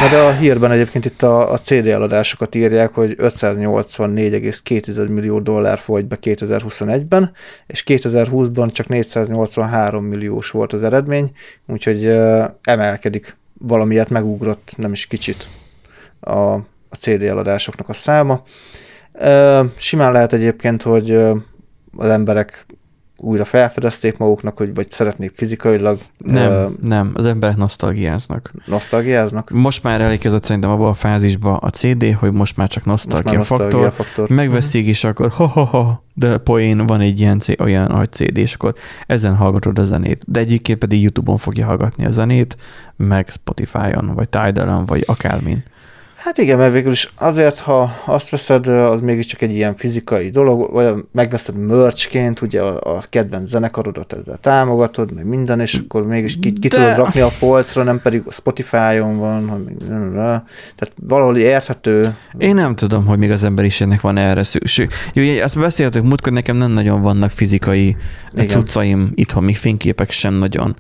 Na de a hírben egyébként itt a, a CD eladásokat írják, hogy 584,2 millió dollár folyt be 2021-ben, és 2020-ban csak 483 milliós volt az eredmény, úgyhogy uh, emelkedik, valamiért megugrott, nem is kicsit a, a CD eladásoknak a száma. Uh, simán lehet egyébként, hogy uh, az emberek újra felfedezték maguknak, hogy vagy szeretnék fizikailag. Nem, uh, nem, az emberek nosztalgiáznak. Nosztalgiáznak? Most már elérkezett szerintem abban a fázisba a CD, hogy most már csak nosztalgia, most már nosztalgia faktor. faktor. Megveszik is, akkor ha-ha-ha, de poén van egy ilyen olyan nagy CD, és akkor ezen hallgatod a zenét. De egyébként pedig YouTube-on fogja hallgatni a zenét, meg Spotify-on, vagy Tidal-on, vagy akármin. Hát igen, mert végül is azért, ha azt veszed, az mégiscsak egy ilyen fizikai dolog, vagy megveszed merchként, ugye a, a kedvenc zenekarodat ezzel támogatod, meg minden, és akkor mégis ki, ki De... tudod rakni a polcra, nem pedig a Spotify-on van, tehát valahol érthető. Én nem tudom, hogy még az emberiségnek van erre szükség. Jó, azt beszéltük múltkor, nekem nem nagyon vannak fizikai igen. cuccaim itthon, még fényképek sem nagyon.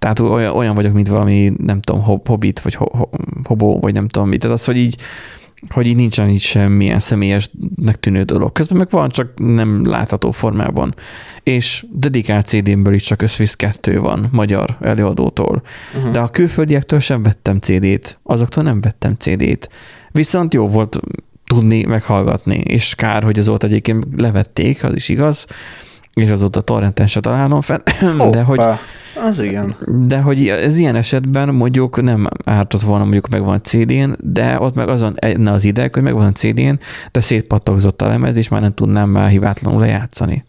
Tehát olyan, olyan vagyok, mint valami, nem tudom, hobbit, vagy ho, ho, hobó, vagy nem tudom mit. Tehát az, hogy így, hogy így nincsen így semmilyen személyesnek tűnő dolog. Közben meg van, csak nem látható formában. És dedikált CD-mből is csak összvisz kettő van magyar előadótól. Uh-huh. De a külföldiektől sem vettem CD-t, azoktól nem vettem CD-t. Viszont jó volt tudni, meghallgatni, és kár, hogy azóta egyébként levették, az is igaz, és azóta torrenten se találom fel, de hogy, az igen. De hogy ez ilyen esetben mondjuk nem ártott volna mondjuk megvan a CD-n, de ott meg azon ne az ideg, hogy megvan a CD-n, de szétpattogzott a lemez, és már nem tudnám már hibátlanul lejátszani.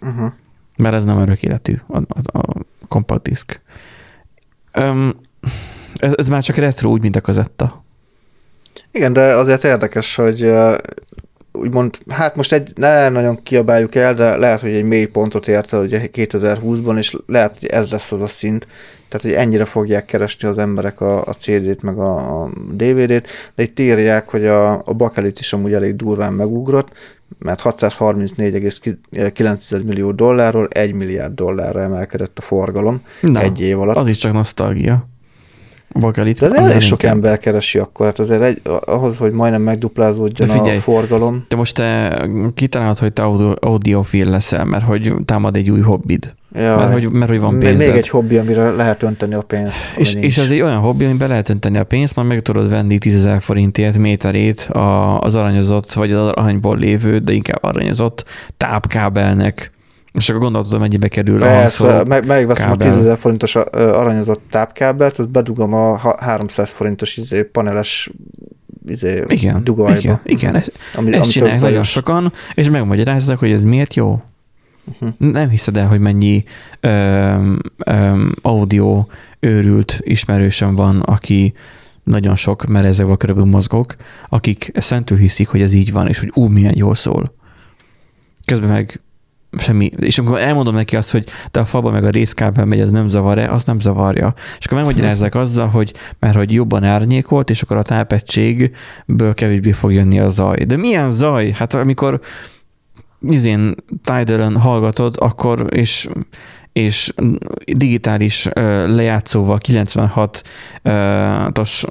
Uh-huh. Mert ez nem örök életű, a, a, a compact disk. Um, ez, ez már csak retro, úgy, mint a kazetta. Igen, de azért érdekes, hogy úgymond, hát most egy, ne nagyon kiabáljuk el, de lehet, hogy egy mély pontot ért el ugye 2020-ban, és lehet, hogy ez lesz az a szint, tehát, hogy ennyire fogják keresni az emberek a, a CD-t, meg a, a DVD-t, de itt írják, hogy a, a bakelit is amúgy elég durván megugrott, mert 634,9 millió dollárról 1 milliárd dollárra emelkedett a forgalom Na, egy év alatt. Az is csak nosztalgia. Bakelit. De elég sok ember keresi akkor, hát azért egy, ahhoz, hogy majdnem megduplázódjon figyelj, a forgalom. Te most te kitalálod, hogy te audiofil leszel, mert hogy támad egy új hobbid. Ja, mert, hogy, mert hogy van pénzed. még egy hobbi, amire lehet önteni a pénzt. És, ami és nincs. ez egy olyan hobbi, amiben lehet önteni a pénzt, majd meg tudod venni 10 ezer forintért méterét a, az aranyozott, vagy az aranyból lévő, de inkább aranyozott tápkábelnek. És akkor gondolod, mennyibe kerül a Persze, hangszóró. meg, megveszem kábel. a 10 ezer forintos aranyozott tápkábelt, azt bedugom a ha- 300 forintos izé, paneles izé, Igen, dugajba. igen, igen, ezt, Ami, ezt csinálják nagyon sokan, és megmagyarázzák, hogy ez miért jó. Uh-huh. Nem hiszed el, hogy mennyi öm, öm, audio őrült ismerősöm van, aki nagyon sok, mert ezekben a körülbelül mozgok, akik szentül hiszik, hogy ez így van, és hogy ú, milyen jól szól. Közben meg semmi, és amikor elmondom neki azt, hogy te a falba meg a részkábel megy, ez nem zavar-e, az nem zavarja. És akkor megmagyarázzák azzal, hogy mert hogy jobban árnyékolt, és akkor a tápegységből kevésbé fog jönni a zaj. De milyen zaj? Hát amikor izén Tidal-en hallgatod, akkor és és digitális lejátszóval 96-os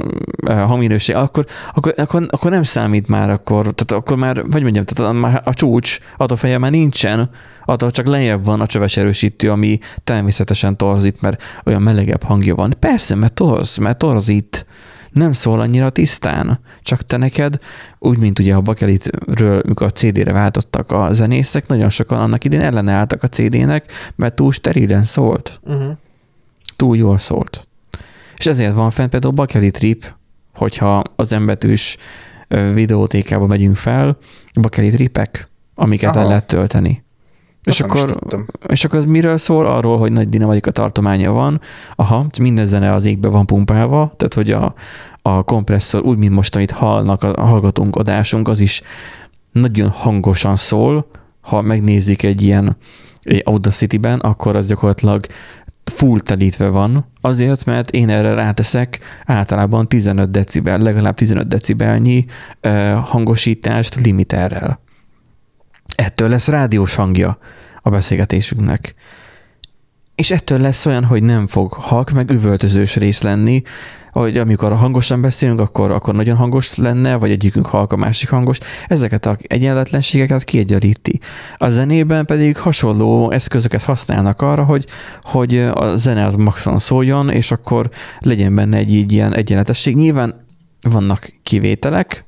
hangminőség, akkor, akkor, akkor, akkor, nem számít már akkor, tehát akkor már, vagy mondjam, tehát már a csúcs attól feje már nincsen, attól csak lejjebb van a csöves erősítő, ami természetesen torzít, mert olyan melegebb hangja van. Persze, mert torz, mert torzít, nem szól annyira tisztán, csak te neked, úgy, mint ugye a bakelitről, mikor a CD-re váltottak a zenészek, nagyon sokan annak idén ellenálltak a CD-nek, mert túl sterilen szólt, Uh-huh. túl jól szólt. És ezért van fent például bakelit rip, hogyha az embetűs videótékába megyünk fel, bakelit ripek, amiket Aha. el lehet tölteni. És akkor, és akkor ez miről szól? Arról, hogy nagy dinamika tartománya van. Aha, minden zene az égbe van pumpálva, tehát hogy a, a kompresszor, úgy, mint most, amit hallnak, a hallgatunk, adásunk, az is nagyon hangosan szól. Ha megnézik egy ilyen Audacity-ben, akkor az gyakorlatilag full telítve van, azért, mert én erre ráteszek általában 15 decibel, legalább 15 decibelnyi hangosítást limiterrel. Ettől lesz rádiós hangja a beszélgetésünknek. És ettől lesz olyan, hogy nem fog halk, meg üvöltözős rész lenni, hogy amikor hangosan beszélünk, akkor, akkor nagyon hangos lenne, vagy egyikünk halk, a másik hangos. Ezeket a egyenletlenségeket kiegyenlíti. A zenében pedig hasonló eszközöket használnak arra, hogy, hogy a zene az maximum szóljon, és akkor legyen benne egy így ilyen egyenletesség. Nyilván vannak kivételek,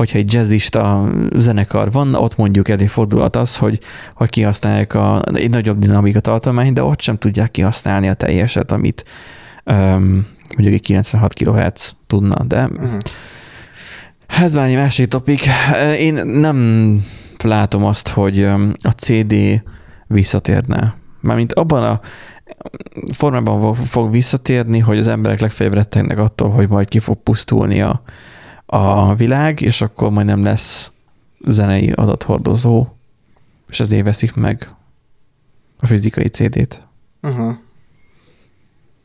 hogyha egy jazzista zenekar van, ott mondjuk előfordulhat az, hogy, hogy kihasználják a, egy nagyobb dinamika tartományt, de ott sem tudják kihasználni a teljeset, amit um, mondjuk egy 96 kHz tudna, de Uh-huh. ez már egy másik topik. Én nem látom azt, hogy a CD visszatérne. Mármint abban a formában fog- fog visszatérni, hogy az emberek legfeljebb rettegnek attól, hogy majd ki fog pusztulni a, a világ, és akkor majd nem lesz zenei adathordozó, és ezért veszik meg a fizikai CD-t. Uh-huh.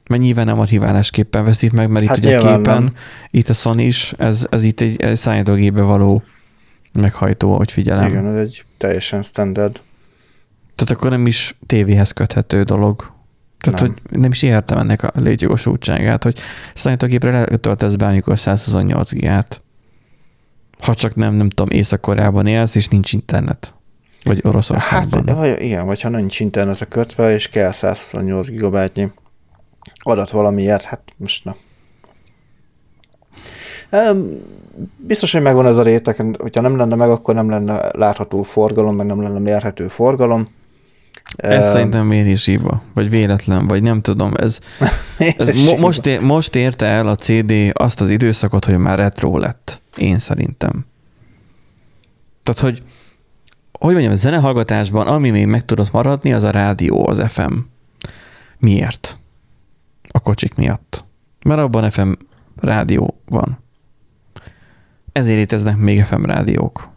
Mert nyilván nem archiválásképpen veszik meg, mert itt Hát ugye a nyilván képen, nem. itt a Sony is, ez, ez itt egy, egy szállítógébe való meghajtó, hogy figyelem. Igen, ez egy teljesen standard. Tehát akkor nem is tévéhez köthető dolog. Tehát, Nem. hogy nem is értem ennek a létjogosultságát, hogy számítógépre letöltesz bármikor 128 gigát. Ha csak nem, nem tudom, Észak-Koreában élsz, és nincs internet. Vagy Oroszországban. Hát, vagy, igen, vagy ha nincs internetre kötve, és kell 128 gigabájtnyi adat valamiért, hát most na. Biztos, hogy megvan ez a réteg, hogyha nem lenne meg, akkor nem lenne látható forgalom, meg nem lenne mérhető forgalom. Ez Em, szerintem mérés hiba, vagy véletlen, vagy nem tudom. Ez, ez mo- most, ér, most érte el a CD azt az időszakot, hogy már retro lett. Én szerintem. Tehát, hogy hogy mondjam, a zenehallgatásban, ami még meg tudott maradni, az a rádió, az FM. Miért? A kocsik miatt. Mert abban FM rádió van. Ezért léteznek még FM rádiók.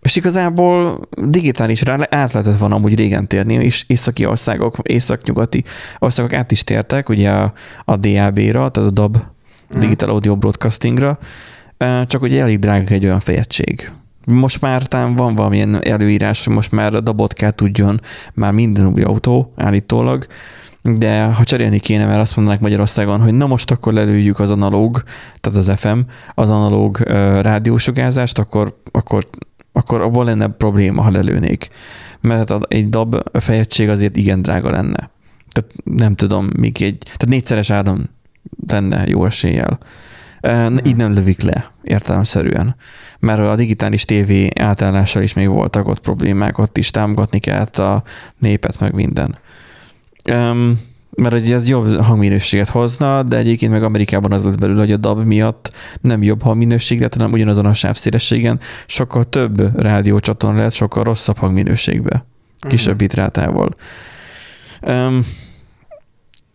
És igazából digitálisra át lehetett volna amúgy régen térni, és északi országok, északnyugati országok át is tértek, ugye a, a DAB-ra, tehát a DAB, Mm. Digital Audio Broadcastingra, csak ugye elég drága egy olyan fejegység. Most már talán van valamilyen előírás, hogy most már a dabot kell tudjon már minden új autó állítólag, de ha cserélni kéne, mert azt mondanak Magyarországon, hogy na most akkor lelőjük az analóg, tehát az FM, az analóg uh, rádiósugárzást, akkor, akkor, akkor abból lenne probléma, ha lelőnék. mert egy dab fejegység azért igen drága lenne. Tehát nem tudom, még egy, tehát négyszeres áron lenne jó eséllyel. Így nem lövik le értelemszerűen. Mert a digitális tévé átállással is még voltak ott problémák, ott is támogatni kellett a népet, meg minden. Um, mert ugye ez jobb hangminőséget hozna, de egyébként meg Amerikában az lesz belül, hogy a DAB miatt nem jobb hangminőség lett, hanem ugyanazon a sávszélességen sokkal több rádiócsatorna lehet, sokkal rosszabb hangminőségbe, kisebb uh-huh. bitrátával. Um,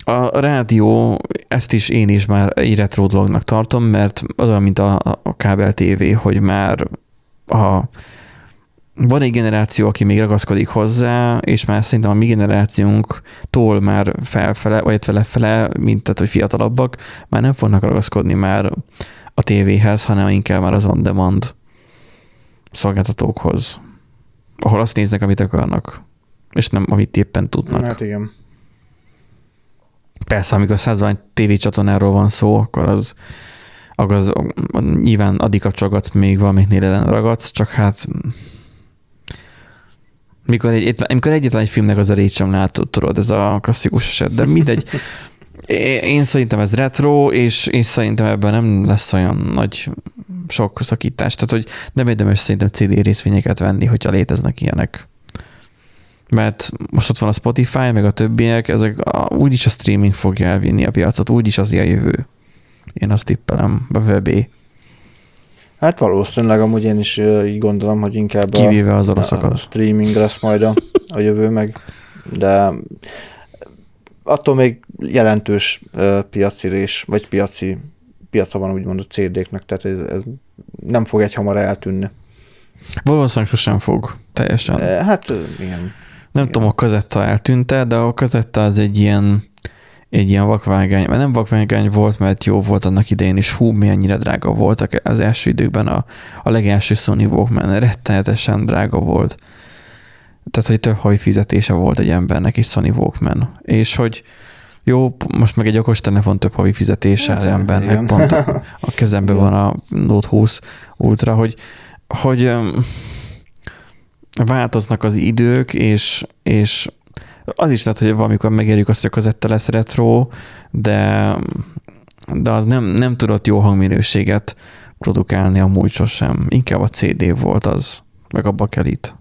a rádió, ezt is én is már egy retro dolognak tartom, mert az olyan, mint a, a kábel TV, hogy már a, van egy generáció, aki még ragaszkodik hozzá, és már szerintem a mi generációnktól már felfele, vagy lefele, mint tehát, hogy fiatalabbak, már nem fognak ragaszkodni már a tévéhez, hanem inkább már az on-demand szolgáltatókhoz, ahol azt néznek, amit akarnak, és nem amit éppen tudnak. Hát igen. Persze, amikor 100 tévécsatornáról van szó, akkor az, akkor az nyilván addig kapcsolgatsz még valamiknél ragadsz, csak hát mikor, egy, amikor egyetlen egy filmnek az elét sem látod, tudod, ez a klasszikus eset, de mindegy. Én szerintem ez retro, és én szerintem ebben nem lesz olyan nagy sok szakítás. Tehát, hogy nem érdemes szerintem CD részvényeket venni, hogyha léteznek ilyenek mert most ott van a Spotify, meg a többiek, ezek a, úgyis a streaming fogja elvinni a piacot, úgyis az ilyen jövő. Én azt tippelem, a webé. Hát valószínűleg amúgy én is így gondolom, hogy inkább Kivéve az. A, a streaming lesz majd a, a jövő meg, de attól még jelentős uh, piaci rés, vagy piaci piaca van úgymond a CD-knek, tehát ez, ez nem fog egy hamar eltűnni. Valószínűleg sosem fog, teljesen. Hát igen. Nem tudom, a kazetta eltűnte, de a kazetta az egy ilyen, egy ilyen vakvágány, mert nem vakvágány volt, mert jó volt annak idején is, hú, milyennyire drága voltak az első időkben a, a legelső Sony Walkman, rettenetesen drága volt. Tehát, hogy több havi fizetése volt egy embernek is Sony Walkman. És hogy jó, most meg egy okos telefon több havi fizetése hát, az embernek, igen. pont a kezemben van a Note 20 Ultra, hogy, hogy változnak az idők, és, és az is lehet, hogy valamikor megérjük azt, hogy a kazetta lesz retro, de, de az nem, nem tudott jó hangminőséget produkálni amúgy sosem. Inkább a CD volt az, meg a bakelit.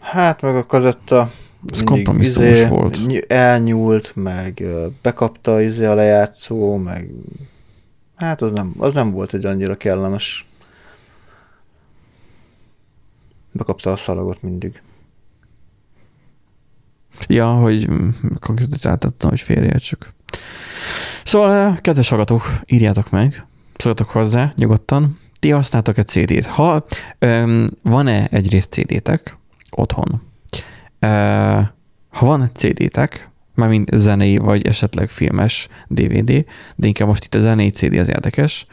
Hát meg a kazetta ez kompromisszumos izé, volt. Elnyúlt, meg bekapta izé a lejátszó, meg hát az nem, az nem volt egy annyira kellemes bekapta a szalagot mindig. Ja, hogy konkrétizáltattam, hogy félreértsük. Szóval, eh, kedves hallgatók, írjátok meg, szóljatok hozzá nyugodtan. Ti használtok egy CD-t? Ha um, van-e egyrészt CD-tek otthon? Uh, ha van CD-tek, mint zenei vagy esetleg filmes DVD, de inkább most itt a zenei CD az érdekes,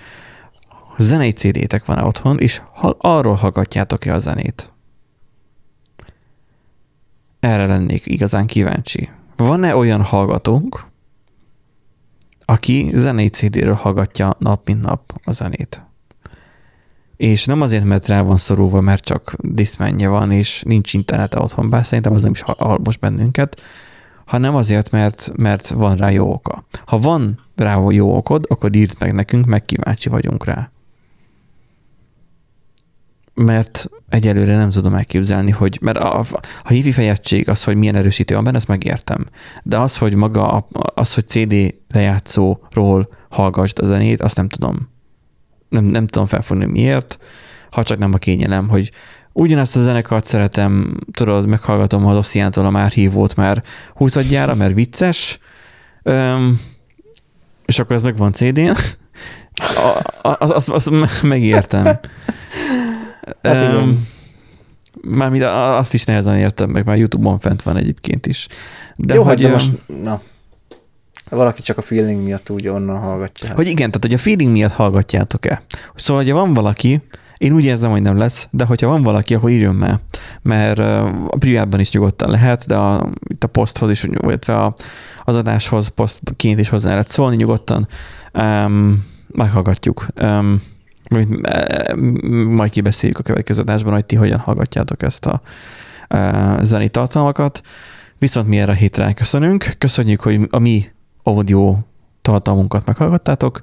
zenei CD-tek van-e otthon, és ha arról hallgatjátok-e a zenét? Erre lennék igazán kíváncsi. Van-e olyan hallgatónk, aki zenei CD-ről hallgatja nap mint nap a zenét? És nem azért, mert rá van szorulva, mert csak diszmenje van, és nincs internete otthon, bár szerintem az nem is hall most bennünket, hanem azért, mert, mert van rá jó oka. Ha van rá jó okod, akkor írd meg nekünk, meg kíváncsi vagyunk rá mert egyelőre nem tudom elképzelni, hogy, mert a, a hifi fejegység az, hogy milyen erősítő van benne, ezt megértem. De az, hogy maga, az, hogy CD lejátszóról hallgassd a zenét, azt nem tudom. Nem, nem tudom felfogni miért, ha csak nem a kényelem, hogy ugyanezt a zenekart szeretem, tudod, meghallgatom az Ossziántól a már hívót már 20 mert vicces, Öm, és akkor ez meg van CD-n, azt, azt, azt megértem. Hát um, Mármint azt is nehezen értem meg, már YouTube-on fent van egyébként is. De Jó, hát hogy, de most, na, valaki csak a feeling miatt úgy onnan hallgatja. Hogy igen, tehát hogy a feeling miatt hallgatjátok-e. Szóval, hogyha van valaki, én úgy érzem, hogy nem lesz, de hogyha van valaki, akkor írjon meg, mert a privátban is nyugodtan lehet, de a, itt a poszthoz is, illetve a, az adáshoz posztként is hozzá lehet szólni nyugodtan. Um, meghallgatjuk. Um, majd kibeszéljük a következő adásban, hogy ti hogyan hallgatjátok ezt a uh, zenei tartalmakat, viszont mi erre a hétre köszönünk. Köszönjük, hogy a mi audio tartalmunkat meghallgattátok.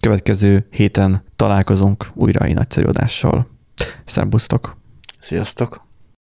Következő héten találkozunk újra egy nagyszerű adással. Szerbusztok! Sziasztok!